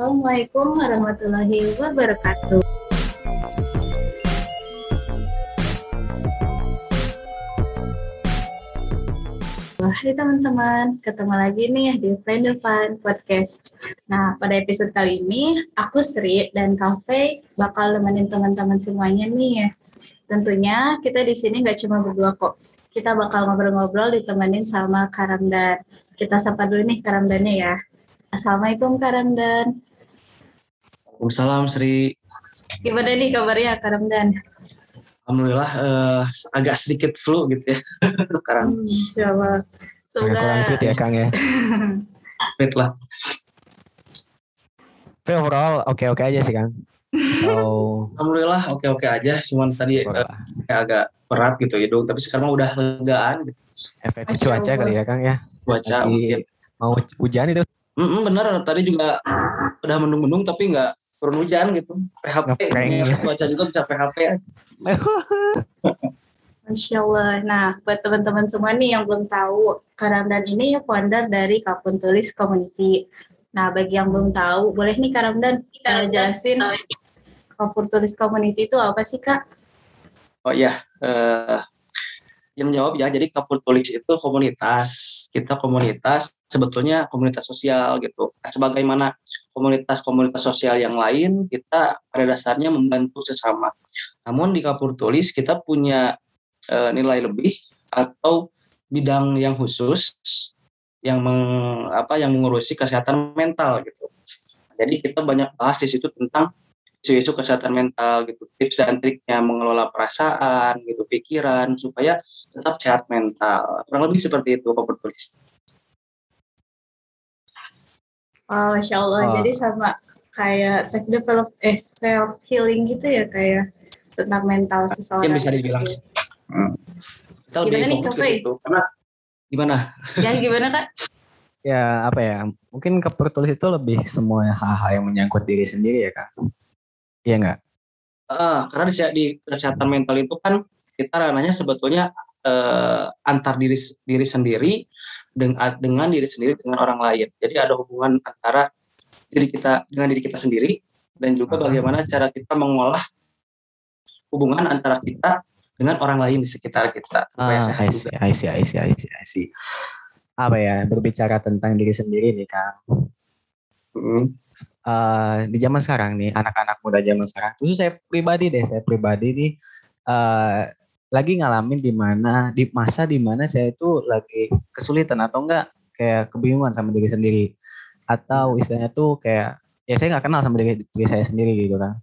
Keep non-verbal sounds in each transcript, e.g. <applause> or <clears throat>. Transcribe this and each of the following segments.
Assalamualaikum warahmatullahi wabarakatuh. Hai teman-teman, ketemu lagi nih di Friend Fun Podcast. Nah, pada episode kali ini, aku Sri dan Kafe bakal nemenin teman-teman semuanya nih. Tentunya kita di sini nggak cuma berdua kok. Kita bakal ngobrol-ngobrol ditemenin sama Karamdan. Kita sapa dulu nih Karamdannya ya. Assalamualaikum Karamdan. Waalaikumsalam Sri. Gimana nih kabarnya Karamdan? Alhamdulillah uh, agak sedikit flu gitu ya <laughs> sekarang. Hmm, Semoga kurang fit ya Kang ya. <laughs> fit lah. Tapi overall oke-oke aja sih Kang. Oh. Alhamdulillah oke-oke aja. Cuman tadi uh, kayak agak berat gitu hidung. Tapi sekarang udah legaan gitu. Efek cuaca kali ya Kang ya. Cuaca mungkin. Mau hujan itu. Mm -mm, bener tadi juga udah mendung-mendung tapi nggak turun hujan gitu. PHP, cuaca juga bisa PHP ya. <laughs> Masya Allah. Nah, buat teman-teman semua nih yang belum tahu, Karamdan ini founder dari Kapun Tulis Community. Nah, bagi yang belum tahu, boleh nih Karamdan uh, jelasin Kapun Tulis Community itu apa sih, Kak? Oh iya, uh, yang menjawab ya, jadi Kapur Tulis itu komunitas. Kita komunitas, sebetulnya komunitas sosial gitu. Nah, sebagaimana komunitas-komunitas sosial yang lain, kita pada dasarnya membantu sesama. Namun di Kapur Tulis kita punya e, nilai lebih atau bidang yang khusus yang meng, apa yang mengurusi kesehatan mental gitu. Jadi kita banyak bahas di situ tentang isu-isu kesehatan mental gitu, tips dan triknya mengelola perasaan gitu, pikiran supaya tetap sehat mental. Kurang lebih seperti itu Kapur Tulis. Oh, Masya Allah. Oh. Jadi sama kayak self develop eh self healing gitu ya kayak tentang mental seseorang. Yang bisa dibilang. Gitu. Hmm. Kita lebih gimana fokus ke situ. Karena gimana? Ya gimana kak? <laughs> ya apa ya? Mungkin kepertulis itu lebih semua hal-hal yang menyangkut diri sendiri ya kak. Iya nggak? Uh, karena di, di kesehatan mental itu kan kita ranahnya sebetulnya uh, antar diri diri sendiri dengan dengan diri sendiri dengan orang lain. Jadi ada hubungan antara diri kita dengan diri kita sendiri dan juga bagaimana cara kita mengolah hubungan antara kita dengan orang lain di sekitar kita. Ah, I see, I see, I see, I see, I see. Apa ya, berbicara tentang diri sendiri nih Kang. Hmm. Uh, di zaman sekarang nih, anak-anak muda zaman sekarang, khusus saya pribadi deh, saya pribadi nih, uh, lagi ngalamin di mana di masa di mana saya itu lagi kesulitan atau enggak kayak kebingungan sama diri sendiri. Atau istilahnya tuh kayak ya saya nggak kenal sama diri, diri saya sendiri gitu kan.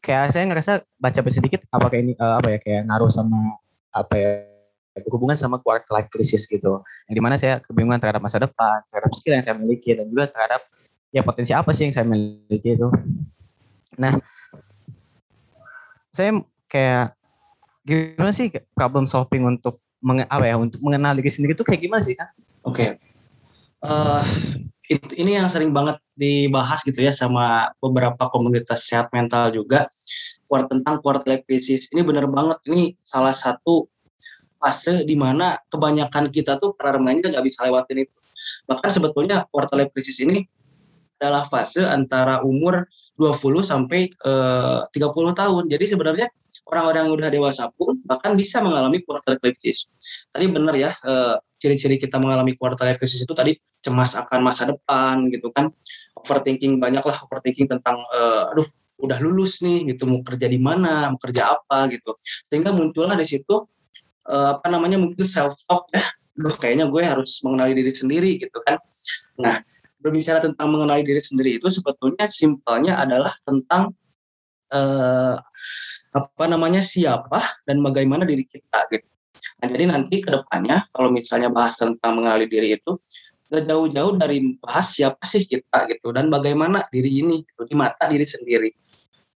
Kayak saya ngerasa baca sedikit apakah ini uh, apa ya kayak ngaruh sama apa ya berhubungan sama quarter life crisis gitu. Yang di mana saya kebingungan terhadap masa depan terhadap skill yang saya miliki dan juga terhadap ya potensi apa sih yang saya miliki itu. Nah saya kayak gimana sih problem solving untuk menge, apa ya untuk mengenal diri sendiri itu kayak gimana sih kan? Oke, okay. uh, ini yang sering banget dibahas gitu ya sama beberapa komunitas sehat mental juga tentang quarter life crisis. Ini benar banget ini salah satu fase di mana kebanyakan kita tuh para remaja nggak bisa lewatin itu. Bahkan sebetulnya quarter life crisis ini adalah fase antara umur 20 sampai eh, uh, 30 tahun. Jadi sebenarnya orang-orang yang udah dewasa pun bahkan bisa mengalami quarter life crisis. Tadi benar ya, uh, ciri-ciri kita mengalami quarter life crisis itu tadi cemas akan masa depan gitu kan. Overthinking banyak lah overthinking tentang uh, aduh udah lulus nih gitu mau kerja di mana mau kerja apa gitu. Sehingga muncullah di situ uh, apa namanya mungkin self talk ya. Aduh kayaknya gue harus mengenali diri sendiri gitu kan. Nah berbicara tentang mengenali diri sendiri itu sebetulnya simpelnya adalah tentang uh, apa namanya siapa dan bagaimana diri kita gitu Nah, jadi nanti ke depannya kalau misalnya bahas tentang mengenali diri itu gak jauh-jauh dari bahas siapa sih kita gitu dan bagaimana diri ini gitu, di mata diri sendiri.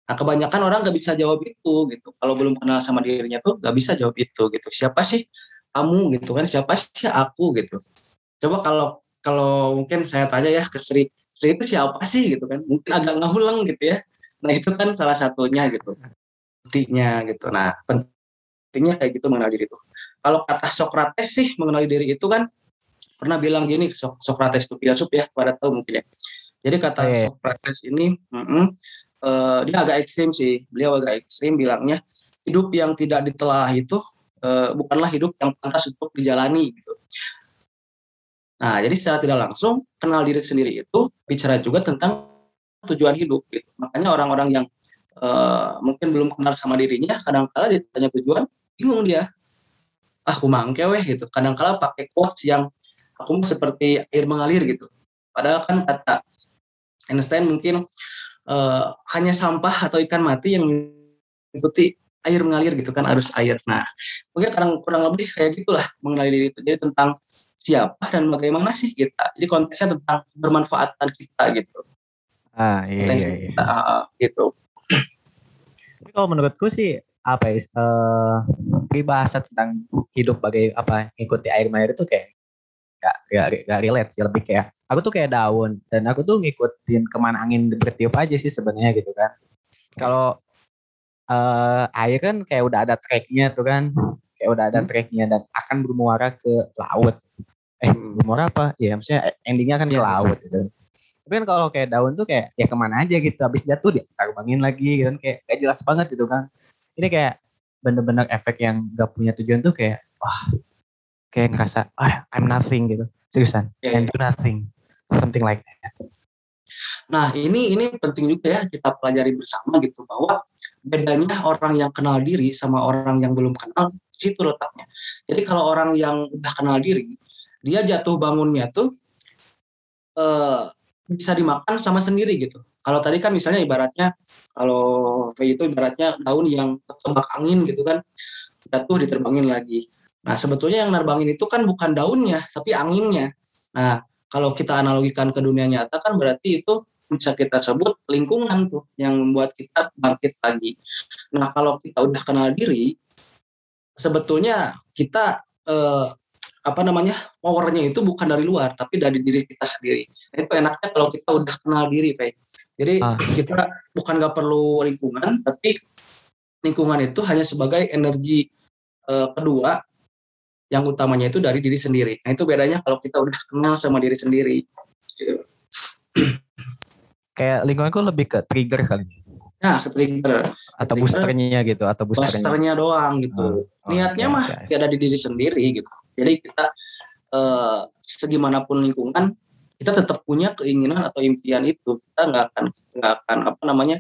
Nah, kebanyakan orang gak bisa jawab itu gitu. Kalau belum kenal sama dirinya tuh gak bisa jawab itu gitu. Siapa sih kamu gitu kan? Siapa sih aku gitu. Coba kalau kalau mungkin saya tanya ya ke Sri, Sri itu siapa sih gitu kan? Mungkin agak ngahulang gitu ya. Nah, itu kan salah satunya gitu. Pentingnya gitu. Nah, pentingnya kayak gitu mengenal diri itu kalau kata Socrates sih mengenali diri itu kan pernah bilang gini Socrates itu filsuf ya pada tahu mungkin ya Jadi kata Iya. Socrates ini, mm-mm, eh, dia agak ekstrim sih. Beliau agak ekstrim bilangnya hidup yang tidak ditelah itu eh, bukanlah hidup yang pantas untuk dijalani gitu. Nah, jadi secara tidak langsung kenal diri sendiri itu bicara juga tentang tujuan hidup. Gitu. Makanya orang-orang yang eh, mungkin belum kenal sama dirinya, kadang-kala ditanya tujuan, bingung dia. Ah, aku mangke weh gitu. Kadang-kala pakai quotes yang aku seperti air mengalir gitu. Padahal kan kata Einstein mungkin eh, hanya sampah atau ikan mati yang mengikuti air mengalir gitu kan arus air. Nah, mungkin kurang kurang lebih kayak gitulah mengenali diri itu. Jadi tentang siapa dan bagaimana sih kita. Jadi konteksnya tentang bermanfaatan kita gitu. Ah iya Potensi iya. iya. kita ah, gitu. Tapi kalau menurutku sih apa ya eh peribahasa tentang hidup bagai apa ngikuti air mengalir itu kayak gak, gak, gak relate sih lebih kayak aku tuh kayak daun dan aku tuh ngikutin ke mana angin bertiup aja sih sebenarnya gitu kan kalau eh air kan kayak udah ada tracknya tuh kan kayak udah ada Hmm. tracknya dan akan bermuara ke laut eh Hmm. bermuara apa ya maksudnya endingnya kan ke Iya. laut gitu tapi kan kalau kayak daun tuh kayak ya ke mana aja gitu habis jatuh dia terbangin lagi gitu kan. Kayak gak jelas banget gitu kan. Ini kayak bener-bener efek yang gak punya tujuan tuh kayak wah kayak ngerasa ah I'm nothing gitu. Seriusan Iya, and do nothing something like that. Nah, ini ini penting juga ya kita pelajari bersama gitu bahwa bedanya orang yang kenal diri sama orang yang belum kenal situ letaknya. Jadi kalau orang yang udah kenal diri, dia jatuh bangunnya tuh eh, bisa dimakan sama sendiri gitu. Kalau tadi kan misalnya ibaratnya kalau itu ibaratnya daun yang tertembak angin gitu kan jatuh diterbangin lagi. Nah sebetulnya yang nerbangin itu kan bukan daunnya tapi anginnya. Nah kalau kita analogikan ke dunia nyata kan berarti itu bisa kita sebut lingkungan tuh yang membuat kita bangkit lagi. Nah kalau kita udah kenal diri, sebetulnya kita eh, apa namanya powernya itu bukan dari luar tapi dari diri kita sendiri. Nah, itu enaknya kalau kita udah kenal diri, Pak. Jadi Ah. kita bukan nggak perlu lingkungan, tapi lingkungan itu hanya sebagai energi eh, kedua yang utamanya itu dari diri sendiri. Nah itu bedanya kalau kita udah kenal sama diri sendiri. Kayak lingkunganku lebih ke trigger kali Nah, ke trigger, atau Trigger. boosternya gitu atau boosternya boosternya doang gitu. Oh, Niatnya oke, mah oke. ada di diri sendiri gitu. Jadi kita eh, segimanapun lingkungan, kita tetap punya keinginan atau impian itu. Kita nggak akan nggak akan apa namanya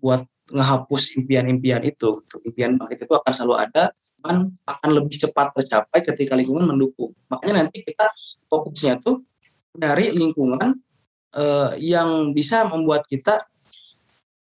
buat ngehapus impian-impian itu. Impian bangkit itu akan selalu ada, cuman akan lebih cepat tercapai ketika lingkungan mendukung. Makanya nanti kita fokusnya tuh dari lingkungan eh, yang bisa membuat kita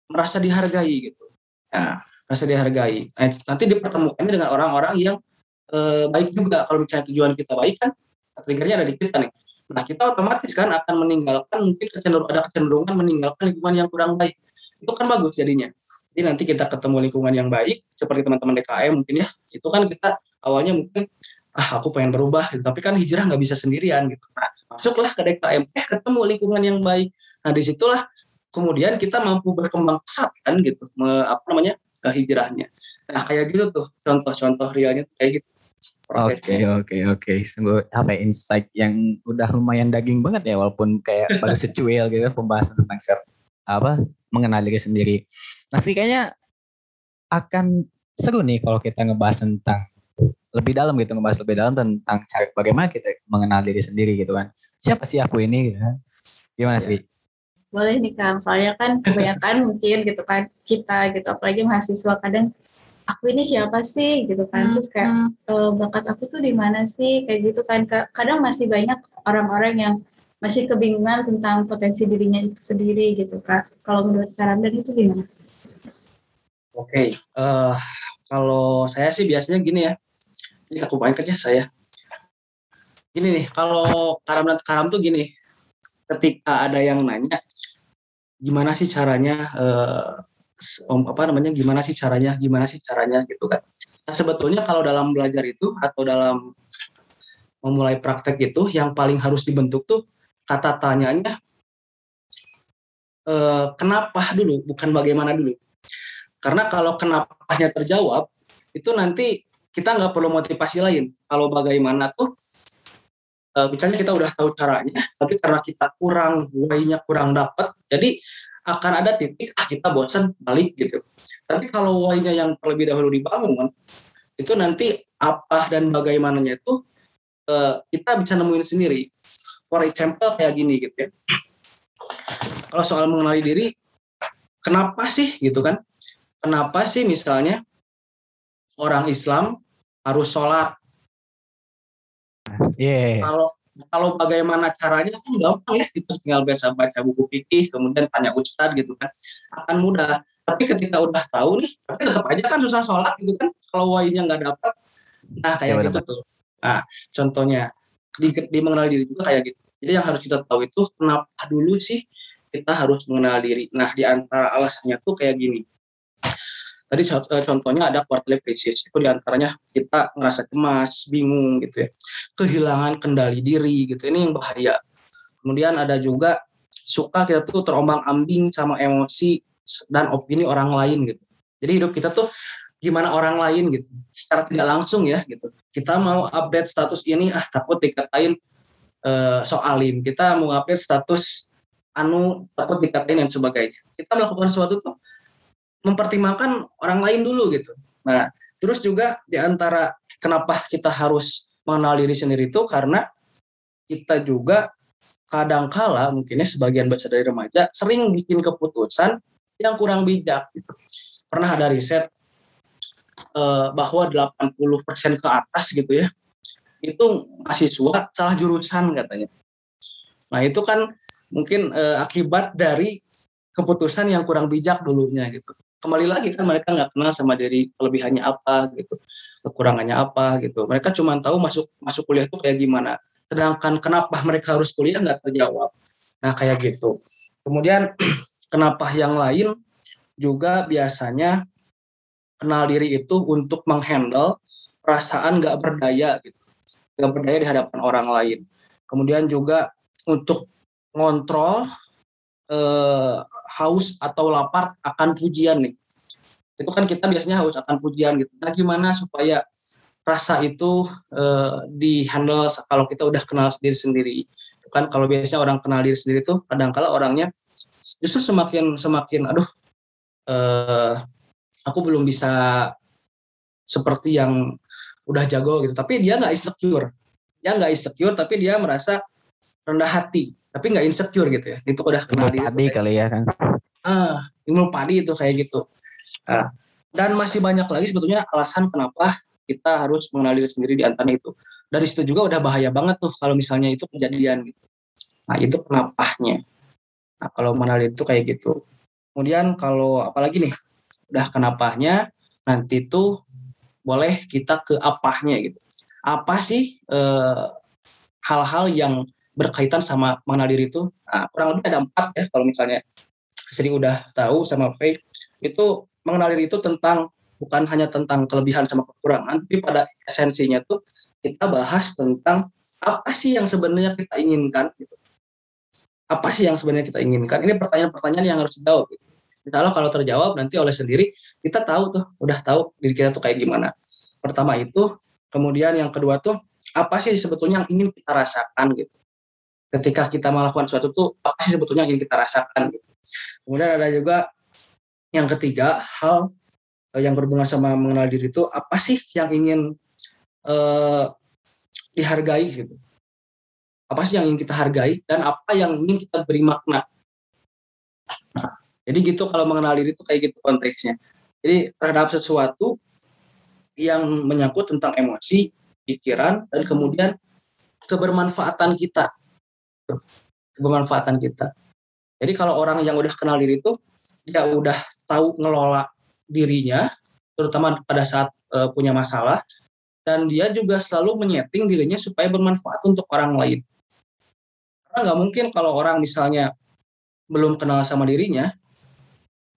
merasa dihargai gitu. Nah, merasa dihargai. Nah, nanti dipertemukannya dengan orang-orang yang eh, baik juga. Kalau misalnya tujuan kita baik kan, triggernya ada di kita nih. Nah, kita otomatis kan akan meninggalkan mungkin kecenderungan ada kecenderungan meninggalkan lingkungan yang kurang baik. Itu kan bagus jadinya. Jadi nanti kita ketemu lingkungan yang baik seperti teman-teman DKM mungkin ya. Itu kan kita awalnya mungkin ah aku pengen berubah gitu. tapi kan hijrah nggak bisa sendirian gitu. Nah, masuklah ke DKM, eh ketemu lingkungan yang baik. Nah, di situlah kemudian kita mampu berkembang pesat kan gitu, me- apa namanya ke hijrahnya. Nah, kayak gitu tuh contoh-contoh realnya kayak gitu. Oke oke oke, sungguh apa ya, insight yang udah lumayan daging banget ya walaupun kayak <laughs> baru secuil gitu pembahasan tentang self apa mengenal diri sendiri. Nah sih kayaknya akan seru nih kalau kita ngebahas tentang lebih dalam gitu ngebahas lebih dalam tentang cara bagaimana kita mengenal diri sendiri gitu kan. Siapa sih aku ini? Gitu kan. Gimana Iya. sih? Boleh nih Kang, soalnya kan kebanyakan <laughs> mungkin gitu kan kita gitu, apalagi mahasiswa kadang aku ini siapa sih gitu kan, terus kayak "Eh, bakat aku tuh di mana sih kayak gitu kan, Ka- kadang masih banyak orang-orang yang masih kebingungan tentang potensi dirinya itu sendiri gitu kan. Kalau menurut Kak Ramdan itu gimana? Oke, eh, kalau saya sih biasanya gini ya. Ini aku mainkan ya saya. Gini nih, kalau karam dan karam tuh gini. Ketika ada yang nanya, gimana sih caranya, om- apa namanya, gimana sih caranya, gimana sih caranya gitu kan. Nah, sebetulnya kalau dalam belajar itu atau dalam memulai praktek itu, yang paling harus dibentuk tuh kata tanyanya, eh, kenapa dulu, bukan bagaimana dulu. Karena kalau kenapanya terjawab, itu nanti kita nggak perlu motivasi lain. Kalau bagaimana tuh uh, misalnya kita udah tahu caranya, tapi karena kita kurang why-nya kurang dapat, jadi akan ada titik ah kita bosan balik gitu. Tapi kalau why-nya yang terlebih dahulu dibangun, itu nanti apa dan bagaimananya itu uh, kita bisa nemuin sendiri. For example kayak gini gitu ya. Kalau soal mengenali diri, kenapa sih gitu kan? Kenapa sih misalnya orang Islam harus sholat Yeah. Kalau kalau bagaimana caranya kan gampang ya itu tinggal biasa baca buku fikih kemudian tanya ustad gitu kan. Akan mudah. Tapi ketika udah tahu nih tapi tetap aja kan susah sholat gitu kan. Kalau wainya nggak dapat nah kayak ya, gitu tuh. Nah contohnya di, di mengenal diri juga kayak gitu. Jadi yang harus kita tahu itu kenapa dulu sih kita harus mengenal diri? Nah di antara alasannya tuh kayak gini Tadi uh, contohnya ada quarter life crisis, itu di antaranya kita ngerasa cemas, bingung gitu ya, kehilangan kendali diri gitu, ini yang bahaya. Kemudian ada juga suka kita tuh terombang ambing sama emosi dan opini orang lain gitu. Jadi hidup kita tuh gimana orang lain gitu, secara tidak langsung ya gitu. Kita mau update status ini ah takut dikatain uh, soalim, kita mau update status anu takut dikatain dan sebagainya. Kita melakukan sesuatu tuh mempertimbangkan orang lain dulu gitu. Nah, terus juga di antara kenapa kita harus mengenal diri sendiri itu karena kita juga kadangkala mungkinnya sebagian besar dari remaja sering bikin keputusan yang kurang bijak. Gitu. Pernah ada riset eh, bahwa 80% ke atas gitu ya, itu mahasiswa salah jurusan katanya. Nah itu kan mungkin eh, akibat dari keputusan yang kurang bijak dulunya gitu kembali lagi kan mereka nggak kenal sama diri kelebihannya apa gitu kekurangannya apa gitu. Mereka cuma tahu masuk masuk kuliah itu kayak gimana. Sedangkan kenapa mereka harus kuliah nggak terjawab. Nah kayak gitu. Kemudian <clears throat> kenapa yang lain juga biasanya kenal diri itu untuk menghandle perasaan nggak berdaya gitu nggak berdaya di hadapan orang lain. Kemudian juga untuk ngontrol eh, haus atau lapar akan pujian nih. Itu kan kita biasanya haus akan pujian gitu. Nah gimana supaya rasa itu eh, di handle kalau kita udah kenal sendiri sendiri. Kan kalau biasanya orang kenal diri sendiri tuh kadang-kala orangnya justru semakin semakin aduh eh, aku belum bisa seperti yang udah jago gitu. Tapi dia nggak insecure. Dia nggak insecure tapi dia merasa rendah hati tapi nggak insecure gitu ya. Itu udah kenal ilmu padi kali ya kan ah ilmu padi itu kayak gitu. Ah. dan masih banyak lagi sebetulnya alasan kenapa kita harus mengenal diri sendiri di antara itu. Dari situ juga udah bahaya banget tuh kalau misalnya itu kejadian gitu. Nah itu kenapanya? Nah kalau mengenal itu kayak gitu. Kemudian kalau apalagi nih udah kenapanya nanti tuh boleh kita ke apahnya gitu. Apa sih eh, hal-hal yang berkaitan sama mengenal diri itu nah, kurang lebih ada empat ya kalau misalnya sering udah tahu sama Faye itu mengenal diri itu tentang bukan hanya tentang kelebihan sama kekurangan tapi pada esensinya tuh kita bahas tentang apa sih yang sebenarnya kita inginkan gitu. apa sih yang sebenarnya kita inginkan ini pertanyaan-pertanyaan yang harus dijawab gitu. Misalnya kalau terjawab nanti oleh sendiri kita tahu tuh udah tahu diri kita tuh kayak gimana pertama itu kemudian yang kedua tuh apa sih sebetulnya yang ingin kita rasakan gitu ketika kita melakukan sesuatu tuh apa sih sebetulnya yang ingin kita rasakan gitu. Kemudian ada juga yang ketiga hal eh, yang berhubungan sama mengenal diri itu apa sih yang ingin uh, dihargai gitu. Apa sih yang ingin kita hargai dan apa yang ingin kita beri makna. Jadi gitu kalau mengenal diri itu kayak gitu konteksnya. Jadi terhadap sesuatu yang menyangkut tentang emosi, pikiran, dan kemudian kebermanfaatan kita kebermanfaatan kita. Jadi kalau orang yang udah kenal diri itu dia udah tahu ngelola dirinya, terutama pada saat e, punya masalah, dan dia juga selalu menyeting dirinya supaya bermanfaat untuk orang lain. Karena nggak mungkin kalau orang misalnya belum kenal sama dirinya,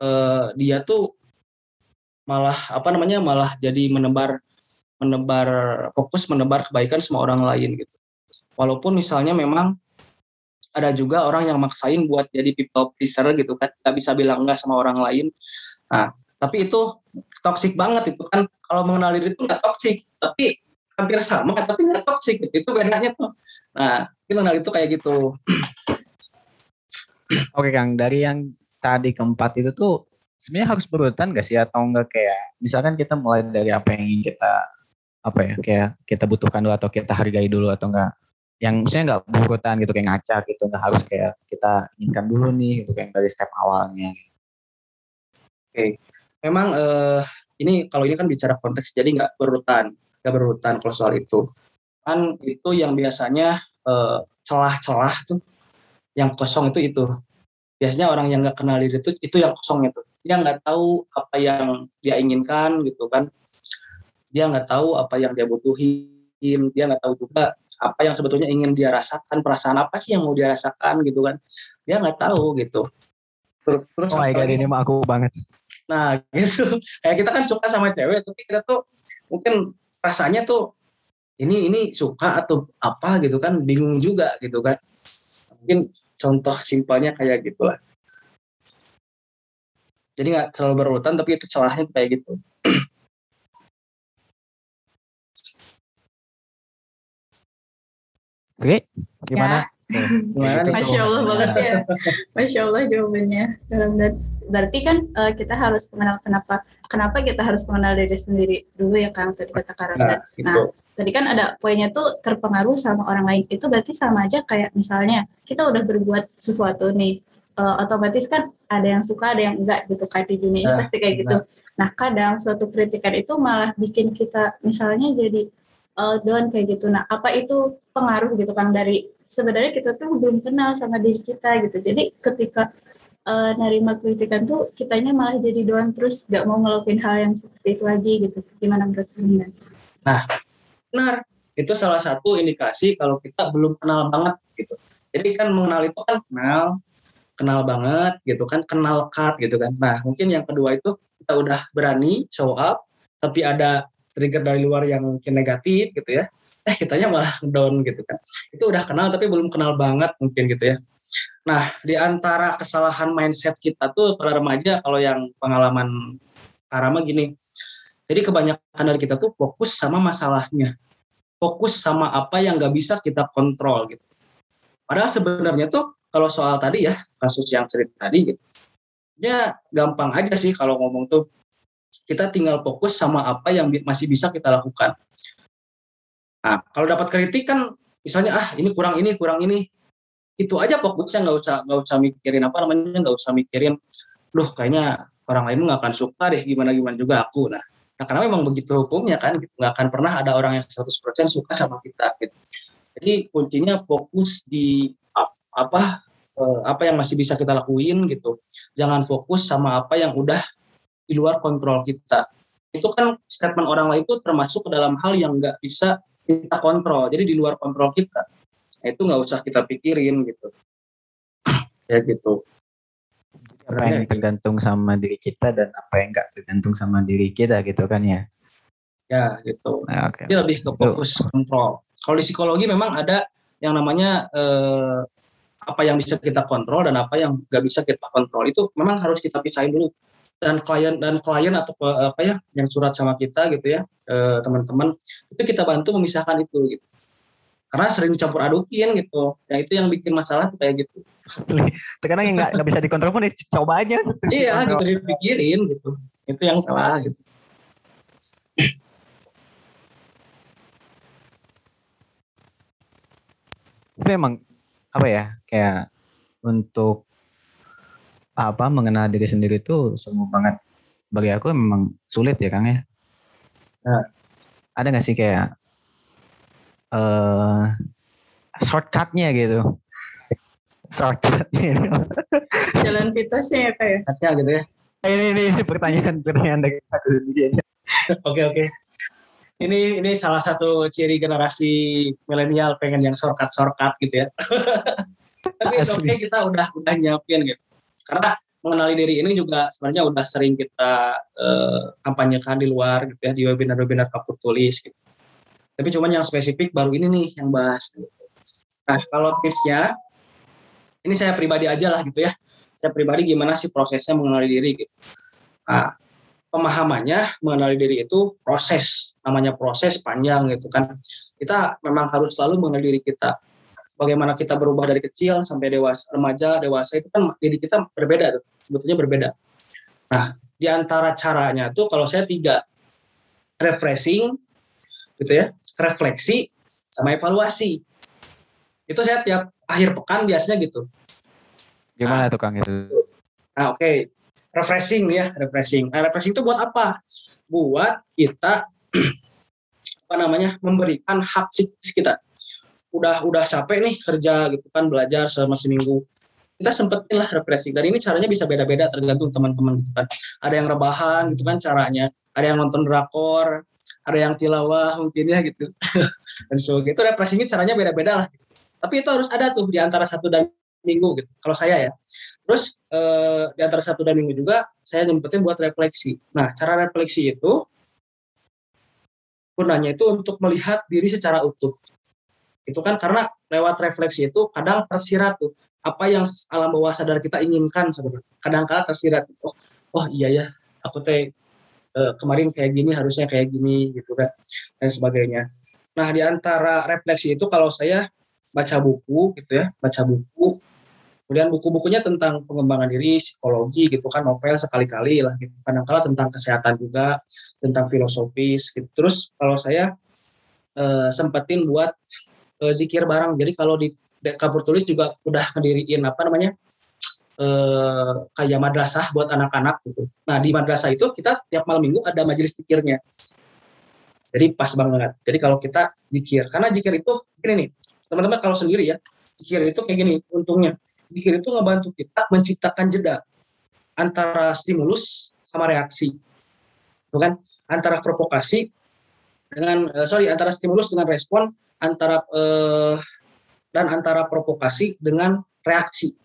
e, dia tuh malah apa namanya malah jadi menebar menebar fokus menebar kebaikan sama orang lain gitu. Walaupun misalnya memang ada juga orang yang maksain buat jadi people pleaser gitu kan. Nggak bisa bilang enggak sama orang lain. Nah tapi itu toksik banget itu kan. Kalau mengenal diri itu nggak toksik tapi hampir sama tapi nggak toksik gitu. itu bedanya tuh. Nah, mengenal itu kayak gitu. <clears throat> Oke Kang, dari yang tadi keempat itu tuh sebenarnya harus berurutan gak sih? Atau enggak kayak misalkan kita mulai dari apa yang ingin kita apa ya kayak kita butuhkan dulu atau kita hargai dulu atau enggak yang misalnya enggak berurutan gitu kayak ngaca gitu enggak harus kayak kita inginkan dulu nih gitu kayak dari step awalnya. Oke, memang eh, ini kalau ini kan bicara konteks jadi nggak berurutan, nggak berurutan kalau soal itu. Kan itu yang biasanya eh, celah-celah tuh yang kosong itu itu biasanya orang yang nggak kenal diri itu itu yang kosong itu dia nggak tahu apa yang dia inginkan gitu kan dia nggak tahu apa yang dia butuhin dia nggak tahu juga apa yang sebetulnya ingin dia rasakan perasaan apa sih yang mau dia rasakan gitu kan. Dia nggak tahu gitu. Terus oh my god ini mah aku banget. Nah <laughs> gitu. Kayak kita kan suka sama cewek tapi kita tuh mungkin rasanya tuh ini ini suka atau apa gitu kan. Bingung juga gitu kan. Mungkin contoh simpelnya kayak gitulah. Jadi nggak terlalu berurutan tapi itu celahnya kayak gitu <clears throat> Oke, gimana? Ya. Gimana nih? Masya Allah banget ya. Masya Allah jawabannya. Berarti kan uh, kita harus mengenal kenapa kenapa kita harus mengenal diri sendiri dulu ya Kang tadi kata Karanda. Nah, gitu. nah, tadi kan ada poinnya tuh terpengaruh sama orang lain. Itu berarti sama aja kayak misalnya kita udah berbuat sesuatu nih uh, otomatis kan ada yang suka ada yang enggak gitu kayak di dunia ini nah, pasti kayak gitu. Nah kadang suatu kritikan itu malah bikin kita misalnya jadi uh, down kayak gitu. Nah apa itu pengaruh gitu Kang dari sebenarnya kita tuh belum kenal sama diri kita gitu. Jadi ketika uh, nerima kritikan tuh kitanya malah jadi doan terus gak mau ngelakuin hal yang seperti itu lagi gitu. Gimana menurut kalian? Nah, benar. Itu salah satu indikasi kalau kita belum kenal banget gitu. Jadi kan mengenal itu kan kenal, kenal banget gitu kan, kenal cut gitu kan. Nah, mungkin yang kedua itu kita udah berani show up, tapi ada trigger dari luar yang mungkin negatif gitu ya. Eh, kitanya malah down gitu kan. Itu udah kenal tapi belum kenal banget mungkin gitu ya. Nah, di antara kesalahan mindset kita tuh para remaja kalau yang pengalaman Karama gini. Jadi kebanyakan dari kita tuh fokus sama masalahnya. Fokus sama apa yang gak bisa kita kontrol gitu. Padahal sebenarnya tuh kalau soal tadi ya, kasus yang cerita tadi gitu. Ya gampang aja sih kalau ngomong tuh. Kita tinggal fokus sama apa yang masih bisa kita lakukan. Nah, kalau dapat kritik kan misalnya ah ini kurang ini, kurang ini, itu aja fokusnya nggak usah nggak usah mikirin apa namanya nggak usah mikirin loh kayaknya orang lain nggak akan suka deh gimana gimana juga aku. Nah nah karena memang begitu hukumnya kan gitu nggak akan pernah ada orang yang 100% suka sama kita gitu. Jadi kuncinya fokus di apa eh, apa yang masih bisa kita lakuin gitu. Jangan fokus sama apa yang udah di luar kontrol kita. Itu kan statement orang lain itu termasuk ke dalam hal yang nggak bisa kita kontrol. Jadi di luar kontrol kita. Nah, itu nggak usah kita pikirin gitu. <clears throat> Ya gitu. Apa yang tergantung sama diri kita dan apa yang nggak tergantung sama diri kita gitu kan ya? Ya gitu. Nah, okay. Jadi lebih ke fokus itu. kontrol. Kalau di psikologi memang ada yang namanya eh, apa yang bisa kita kontrol dan apa yang nggak bisa kita kontrol. Itu memang harus kita pisahin dulu dan klien dan klien atau apa ya yang surat sama kita gitu ya teman-teman itu kita bantu memisahkan itu gitu. Karena sering dicampur adukin gitu. Ya itu yang bikin masalah tuh kayak gitu. <laughs> Terkadang yang nggak bisa dikontrol pun coba aja. Iya gitu dipikirin gitu. Itu yang salah. gitu. Itu memang apa ya kayak untuk apa mengenal diri sendiri itu semua banget. Bagi aku memang sulit ya Kang ya. Nah, ada nggak sih kayak uh, shortcutnya gitu? Shortcutnya <laughs> jalan pintasnya ya kayak ya? Gitu ya? Ini ini, ini pertanyaan pertanyaan dari aku sendiri <laughs> oke oke. Ini ini salah satu ciri generasi milenial pengen yang shortcut shortcut gitu ya. <laughs> Tapi oke okay, kita udah udah nyiapin gitu karena mengenali diri ini juga sebenarnya udah sering kita uh, kampanyekan di luar gitu ya di webinar-webinar kapur tulis gitu tapi cuman yang spesifik baru ini nih yang bahas. Nah kalau tipsnya, ini saya pribadi aja lah gitu ya. Saya pribadi gimana sih prosesnya mengenali diri gitu. Nah, pemahamannya mengenali diri itu proses, namanya proses panjang gitu kan. Kita memang harus selalu mengenali diri kita. Bagaimana kita berubah dari kecil sampai dewasa, remaja, dewasa itu kan diri kita berbeda tuh, sebetulnya berbeda. Nah, di antara caranya tuh kalau saya tiga, refreshing, gitu ya, refleksi, sama evaluasi. Itu saya tiap akhir pekan biasanya gitu. Gimana nah, tuh Kang itu? Nah, oke. Okay. Refreshing ya, refreshing. Nah, refreshing itu buat apa? Buat kita <clears throat> apa namanya? memberikan hak psikis kita. Udah udah capek nih kerja gitu kan belajar selama seminggu. Kita sempetin lah refreshing. Dan ini caranya bisa beda-beda tergantung teman-teman gitu kan. Ada yang rebahan gitu kan caranya. Ada yang nonton drakor, ada yang tilawah mungkin ya gitu. <laughs> dan so itu refreshing caranya beda-beda lah. Tapi itu harus ada tuh di antara satu dan minggu gitu. Kalau saya ya. Terus eh, di antara satu dan minggu juga saya nyempetin buat refleksi. Nah, cara refleksi itu gunanya itu untuk melihat diri secara utuh. Itu kan karena lewat refleksi itu kadang tersirat tuh apa yang alam bawah sadar kita inginkan sebenarnya. Kadang-kala tersirat oh, oh iya ya, aku teh eh, kemarin kayak gini harusnya kayak gini gitu kan dan sebagainya. Nah, di antara refleksi itu kalau saya baca buku gitu ya, baca buku Kemudian buku-bukunya tentang pengembangan diri, psikologi gitu kan, novel sekali-kali lah gitu. Kadang-kala tentang kesehatan juga, tentang filosofis gitu. Terus kalau saya eh, sempetin buat eh, zikir bareng. Jadi kalau di kapur tulis juga udah ngediriin apa namanya? Eh, kayak madrasah buat anak-anak gitu. Nah, di madrasah itu kita tiap malam minggu ada majelis zikirnya. Jadi pas banget. Jadi kalau kita zikir, karena zikir itu gini nih, teman-teman kalau sendiri ya, zikir itu kayak gini untungnya Zikir itu ngebantu kita menciptakan jeda antara stimulus sama reaksi. Bukan antara provokasi dengan uh, sorry antara stimulus dengan respon antara uh, dan antara provokasi dengan reaksi.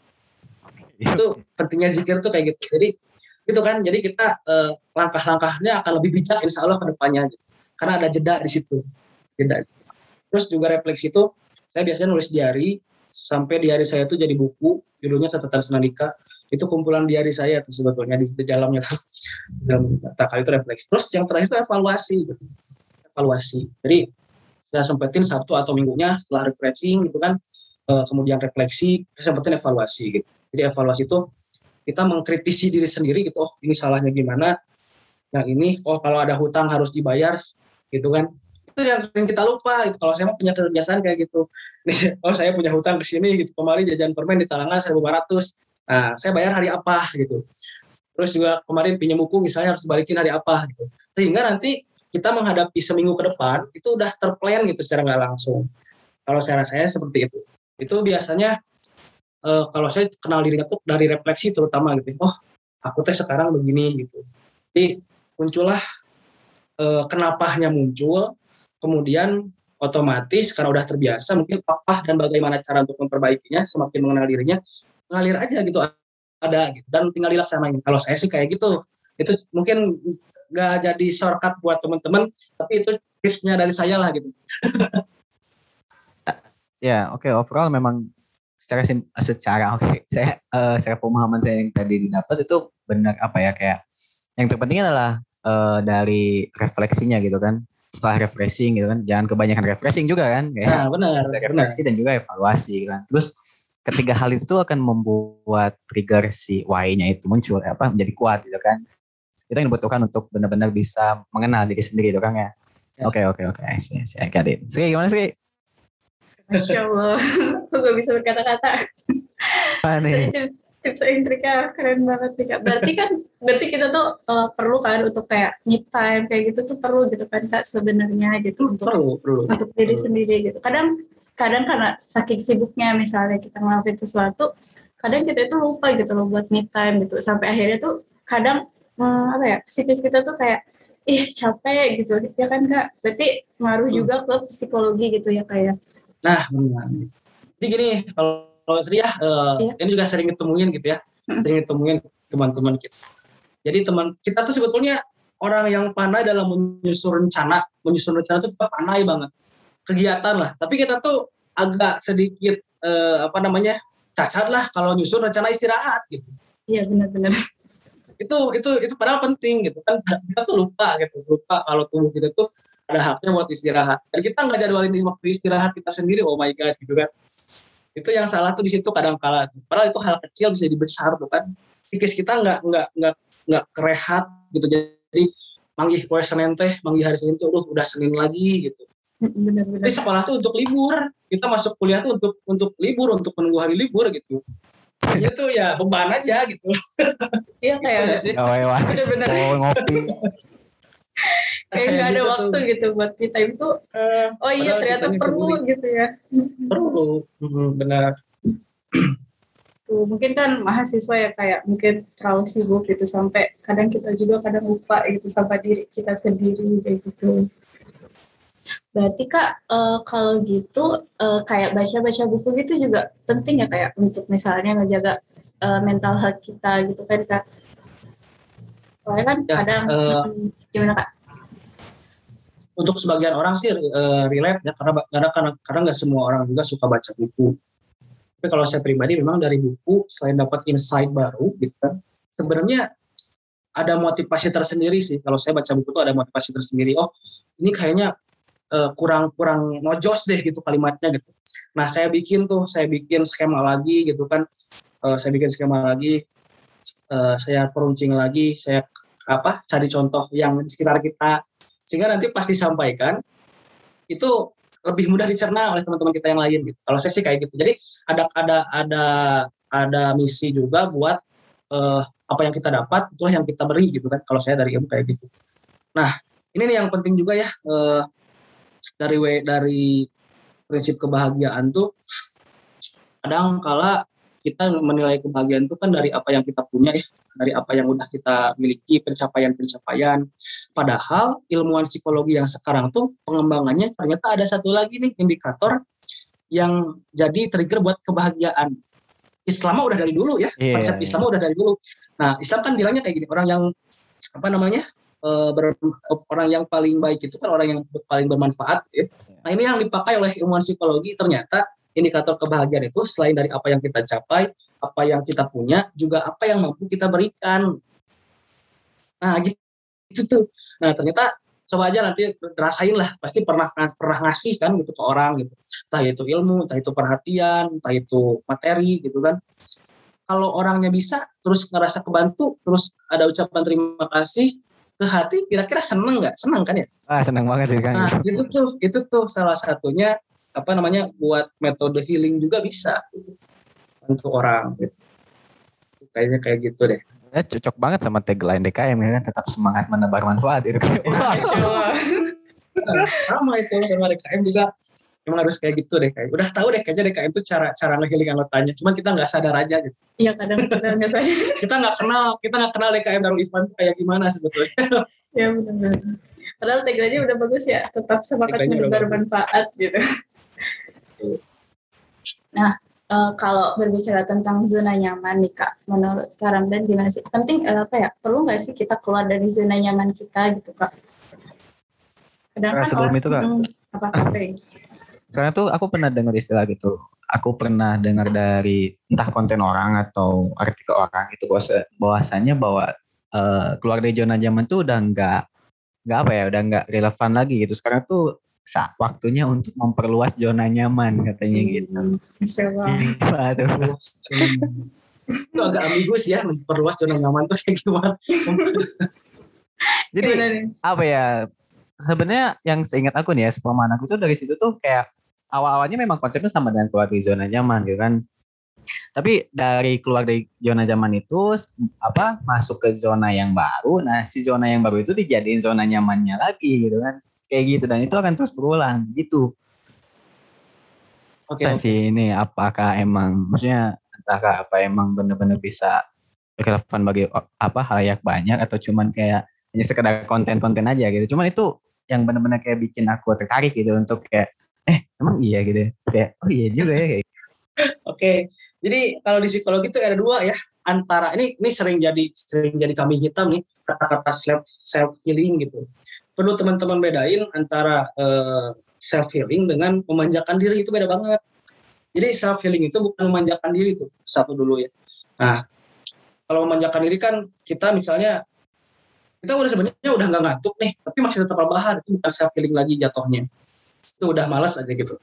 Itu pentingnya zikir itu kayak gitu. Jadi itu kan jadi kita uh, langkah-langkahnya akan lebih bijak insya Allah ke depannya gitu. Karena ada jeda di situ. Jeda. Terus juga refleksi itu saya biasanya nulis diary sampai di hari saya itu jadi buku judulnya catatan senandika itu kumpulan diary saya tuh sebetulnya di, di dalamnya tuh <laughs> dalam kali itu refleksi terus yang terakhir itu evaluasi gitu. evaluasi jadi saya sempetin Sabtu atau minggunya setelah refreshing gitu kan e, kemudian refleksi saya sempetin evaluasi gitu. Jadi evaluasi itu kita mengkritisi diri sendiri gitu oh ini salahnya gimana? Yang ini oh kalau ada hutang harus dibayar gitu kan. Itu yang sering kita lupa gitu. kalau saya mah punya kebiasaan kayak gitu. <laughs> Oh saya punya hutang ke sini gitu. Kemarin jajan permen di talangan 1500 nah saya bayar hari apa? gitu. Terus juga kemarin pinjam buku misalnya harus dibalikin hari apa gitu. Sehingga nanti kita menghadapi seminggu ke depan itu udah terplan gitu secara nggak langsung. Kalau saya saya seperti itu. Itu biasanya uh, kalau saya kenal dirinya tuh dari refleksi terutama gitu. Oh aku teh sekarang begini gitu. Jadi muncullah uh, kenapanya muncul kemudian otomatis karena udah terbiasa mungkin apa dan bagaimana cara untuk memperbaikinya semakin mengenal dirinya ngalir aja gitu ada gitu. Dan tinggal dilaksanain. Kalau saya sih kayak gitu. Itu mungkin gak jadi shortcut buat teman-teman tapi itu tipsnya dari saya lah gitu. <laughs> Ya oke okay, overall memang secara secara oke okay, saya uh, secara pemahaman saya yang tadi didapat itu benar apa ya kayak yang terpenting adalah uh, dari refleksinya gitu kan. Setelah refreshing gitu kan jangan kebanyakan refreshing juga kan kayak nah, benar refleksi benar. dan juga evaluasi gitu kan. Terus ketiga hal itu akan membuat trigger si why-nya itu muncul apa menjadi kuat gitu kan itu yang dibutuhkan untuk benar-benar bisa mengenal diri sendiri itu kan ya, oke oke oke saya saya got Sri gimana sih Masya Allah, <laughs> aku gak bisa berkata-kata. Aneh tips and triknya keren banget nih kak. Berarti kan berarti kita tuh uh, perlu kan untuk kayak me time kayak gitu tuh perlu gitu kan kak sebenarnya gitu untuk perlu, perlu. untuk diri perlu. sendiri gitu. Kadang kadang karena saking sibuknya misalnya kita ngelakuin sesuatu, kadang kita itu lupa gitu loh buat me time gitu. Sampai akhirnya tuh kadang hmm, apa ya psikis kita tuh kayak ih capek gitu ya kan kak. Berarti ngaruh hmm. juga ke psikologi gitu ya kayak. Ya? Nah benar. Jadi gini kalau kalau Sri ya, uh, iya. ini juga sering ditemuin gitu ya, sering ditemuin teman-teman kita. Jadi teman kita tuh sebetulnya orang yang pandai dalam menyusun rencana, menyusun rencana itu kita pandai banget, kegiatan lah. Tapi kita tuh agak sedikit uh, apa namanya cacat lah kalau nyusun rencana istirahat gitu. Iya benar-benar. Itu itu itu padahal penting gitu. Kan kita tuh lupa gitu lupa kalau tubuh kita tuh ada haknya buat istirahat. Dan kita nggak jadwalin waktu istirahat kita sendiri, oh my god gitu kan. Itu yang salah tuh di situ kadang kala padahal itu hal kecil bisa dibesar tuh kan. Psikis kita nggak nggak nggak nggak kerehat gitu. Jadi manggih poe senin teh manggih hari senin tuh udah udah senin lagi gitu. Benar-benar. jadi sekolah tuh untuk libur. Kita masuk kuliah tuh untuk untuk libur untuk menunggu hari libur gitu itu ya beban aja gitu Iya Gitu kayak sih. Oh, iya. bener-bener Oh, ngopi. kayak nggak ada gitu waktu tuh. gitu buat me time tuh. Eh, Oh iya ternyata perlu sendiri. gitu ya. perlu benar Tuh, mungkin kan mahasiswa ya kayak mungkin terlalu sibuk gitu sampai kadang kita juga kadang lupa gitu sama diri kita sendiri kayak gitu. Berarti kak eh, kalau gitu eh, kayak baca-baca buku gitu juga penting ya kayak untuk misalnya ngejaga eh, mental health kita gitu kan kak. Soalnya kan Ya, kadang mm, <laughs> gimana kak? untuk sebagian orang sih eh, relate ya karena karena karena karena nggak semua orang juga suka baca buku. Tapi kalau saya pribadi memang dari buku selain dapat insight baru gitu kan, sebenarnya ada motivasi tersendiri sih. Kalau saya baca buku tuh ada motivasi tersendiri. Oh, ini kayaknya kurang-kurang nojos deh gitu kalimatnya gitu. Nah, saya bikin tuh, saya bikin skema lagi gitu kan. Eh, saya bikin skema lagi, eh, saya peruncing lagi, saya apa cari contoh yang di sekitar kita sehingga nanti pas disampaikan itu lebih mudah dicerna oleh teman-teman kita yang lain gitu. Kalau saya sih kayak gitu. Jadi ada ada ada ada misi juga buat eh, apa yang kita dapat itulah yang kita beri gitu kan. Kalau saya dari ilmu kayak gitu. Nah ini nih yang penting juga ya eh, dari dari prinsip kebahagiaan tuh kadang kala kita menilai kebahagiaan itu kan dari apa yang kita punya ya dari apa yang udah kita miliki pencapaian-pencapaian Padahal ilmuwan psikologi yang sekarang tuh pengembangannya ternyata ada satu lagi nih indikator yang jadi trigger buat kebahagiaan. Islam udah dari dulu ya, Iya, konsep iya. Islam udah dari dulu. Nah, Islam kan bilangnya kayak gini, orang yang apa namanya? Eh, ber- orang yang paling baik itu kan orang yang paling bermanfaat ya. Nah, ini yang dipakai oleh ilmuwan psikologi ternyata indikator kebahagiaan itu selain dari apa yang kita capai, apa yang kita punya, juga apa yang mampu kita berikan. Nah, gitu itu tuh. Nah ternyata coba aja nanti rasain lah pasti pernah pernah ngasih kan gitu ke orang gitu entah itu ilmu entah itu perhatian entah itu materi gitu kan kalau orangnya bisa terus ngerasa kebantu terus ada ucapan terima kasih ke hati kira-kira seneng nggak seneng kan ya Ah, senang banget sih Kang. nah itu tuh itu tuh salah satunya apa namanya buat metode healing juga bisa gitu. untuk orang gitu kayaknya kayak gitu deh Ya, cocok banget sama tagline DKM ya kan tetap semangat menebar manfaat itu kan. Nah, sama itu sama DKM juga emang harus kayak gitu deh kayak udah tahu deh kayaknya DKM itu cara cara ngehealing anggotanya cuman kita nggak sadar aja gitu Iya kadang kadang nggak sadar. <laughs> kita nggak kenal kita nggak kenal DKM Darul Ivan kayak gimana sebetulnya <laughs> Ya benar-benar. Padahal tagline-nya udah bagus ya, tetap semangat bagus. manfaat gitu. Nah, eh, kalau berbicara tentang zona nyaman nih kak, menurut Kak Ramdan gimana sih? Penting eh, apa ya? Perlu nggak sih kita keluar dari zona nyaman kita gitu kak? Kadang Nah, sebelum orang- itu, Kak. Mm, apa apa? Soalnya tuh aku pernah dengar istilah gitu. Aku pernah dengar dari entah konten orang atau artikel orang itu bahwa bahwasannya bahwa eh, keluar dari zona nyaman tuh udah nggak nggak apa ya, udah nggak relevan lagi gitu. Sekarang tuh saat waktunya untuk memperluas zona nyaman katanya gitu. Allah. <laughs> Wah, tuh. itu agak ambigus ya memperluas zona nyaman tuh kayak gimana Jadi apa ya? Sebenarnya yang seingat aku nih ya, sepemahaman aku tuh dari situ tuh kayak awal-awalnya memang konsepnya sama dengan keluar dari zona nyaman gitu kan. Tapi dari keluar dari zona nyaman itu apa masuk ke zona yang baru, nah si zona yang baru itu dijadiin zona nyamannya lagi gitu kan. Kayak gitu dan itu akan terus berulang gitu. oke Entah sih ini apakah emang maksudnya entahkah apa emang benar-benar bisa relevan bagi apa halayak banyak atau cuman kayak hanya sekedar konten-konten aja gitu. Cuman itu yang benar-benar kayak bikin aku tertarik gitu untuk kayak eh emang iya gitu. Kayak oh iya juga ya kayak <laughs> Oke, jadi kalau di psikologi itu ada dua ya antara ini ini sering jadi sering jadi kambing hitam nih kata-kata self self healing gitu. Perlu teman-teman bedain antara self healing dengan memanjakan diri itu beda banget. Jadi self healing itu bukan memanjakan diri itu satu dulu ya. Nah, kalau memanjakan diri kan kita misalnya kita udah sebenarnya udah nggak ngantuk nih, tapi masih tetap rebahan itu bukan self healing lagi jatuhnya. Itu udah malas aja gitu.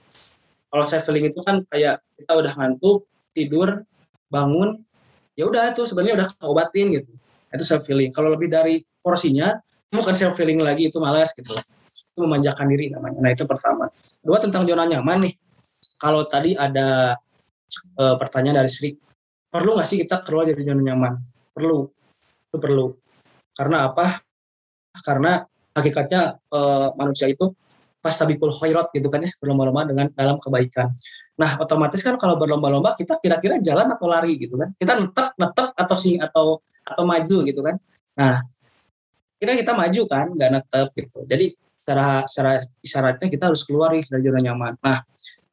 Kalau healing itu kan kayak kita udah ngantuk, tidur, bangun, ya udah itu sebenarnya udah keobatin gitu. Itu self healing. Kalau lebih dari porsinya, bukan self healing lagi itu malas gitu. Itu memanjakan diri namanya. Nah itu pertama. Dua tentang zona nyaman nih. Kalau tadi ada e, pertanyaan dari Sri, perlu nggak sih kita keluar dari zona nyaman? Perlu. Itu perlu. Karena apa? Karena hakikatnya e, manusia itu fastabikul khairat gitu kan ya berlomba-lomba dengan dalam kebaikan. Nah otomatis kan kalau berlomba-lomba kita kira-kira jalan atau lari gitu kan. Kita netep netep atau sing atau atau maju gitu kan. Nah kira kita maju kan nggak netep gitu. Jadi secara secara isyaratnya kita harus keluar dari zona nyaman. Nah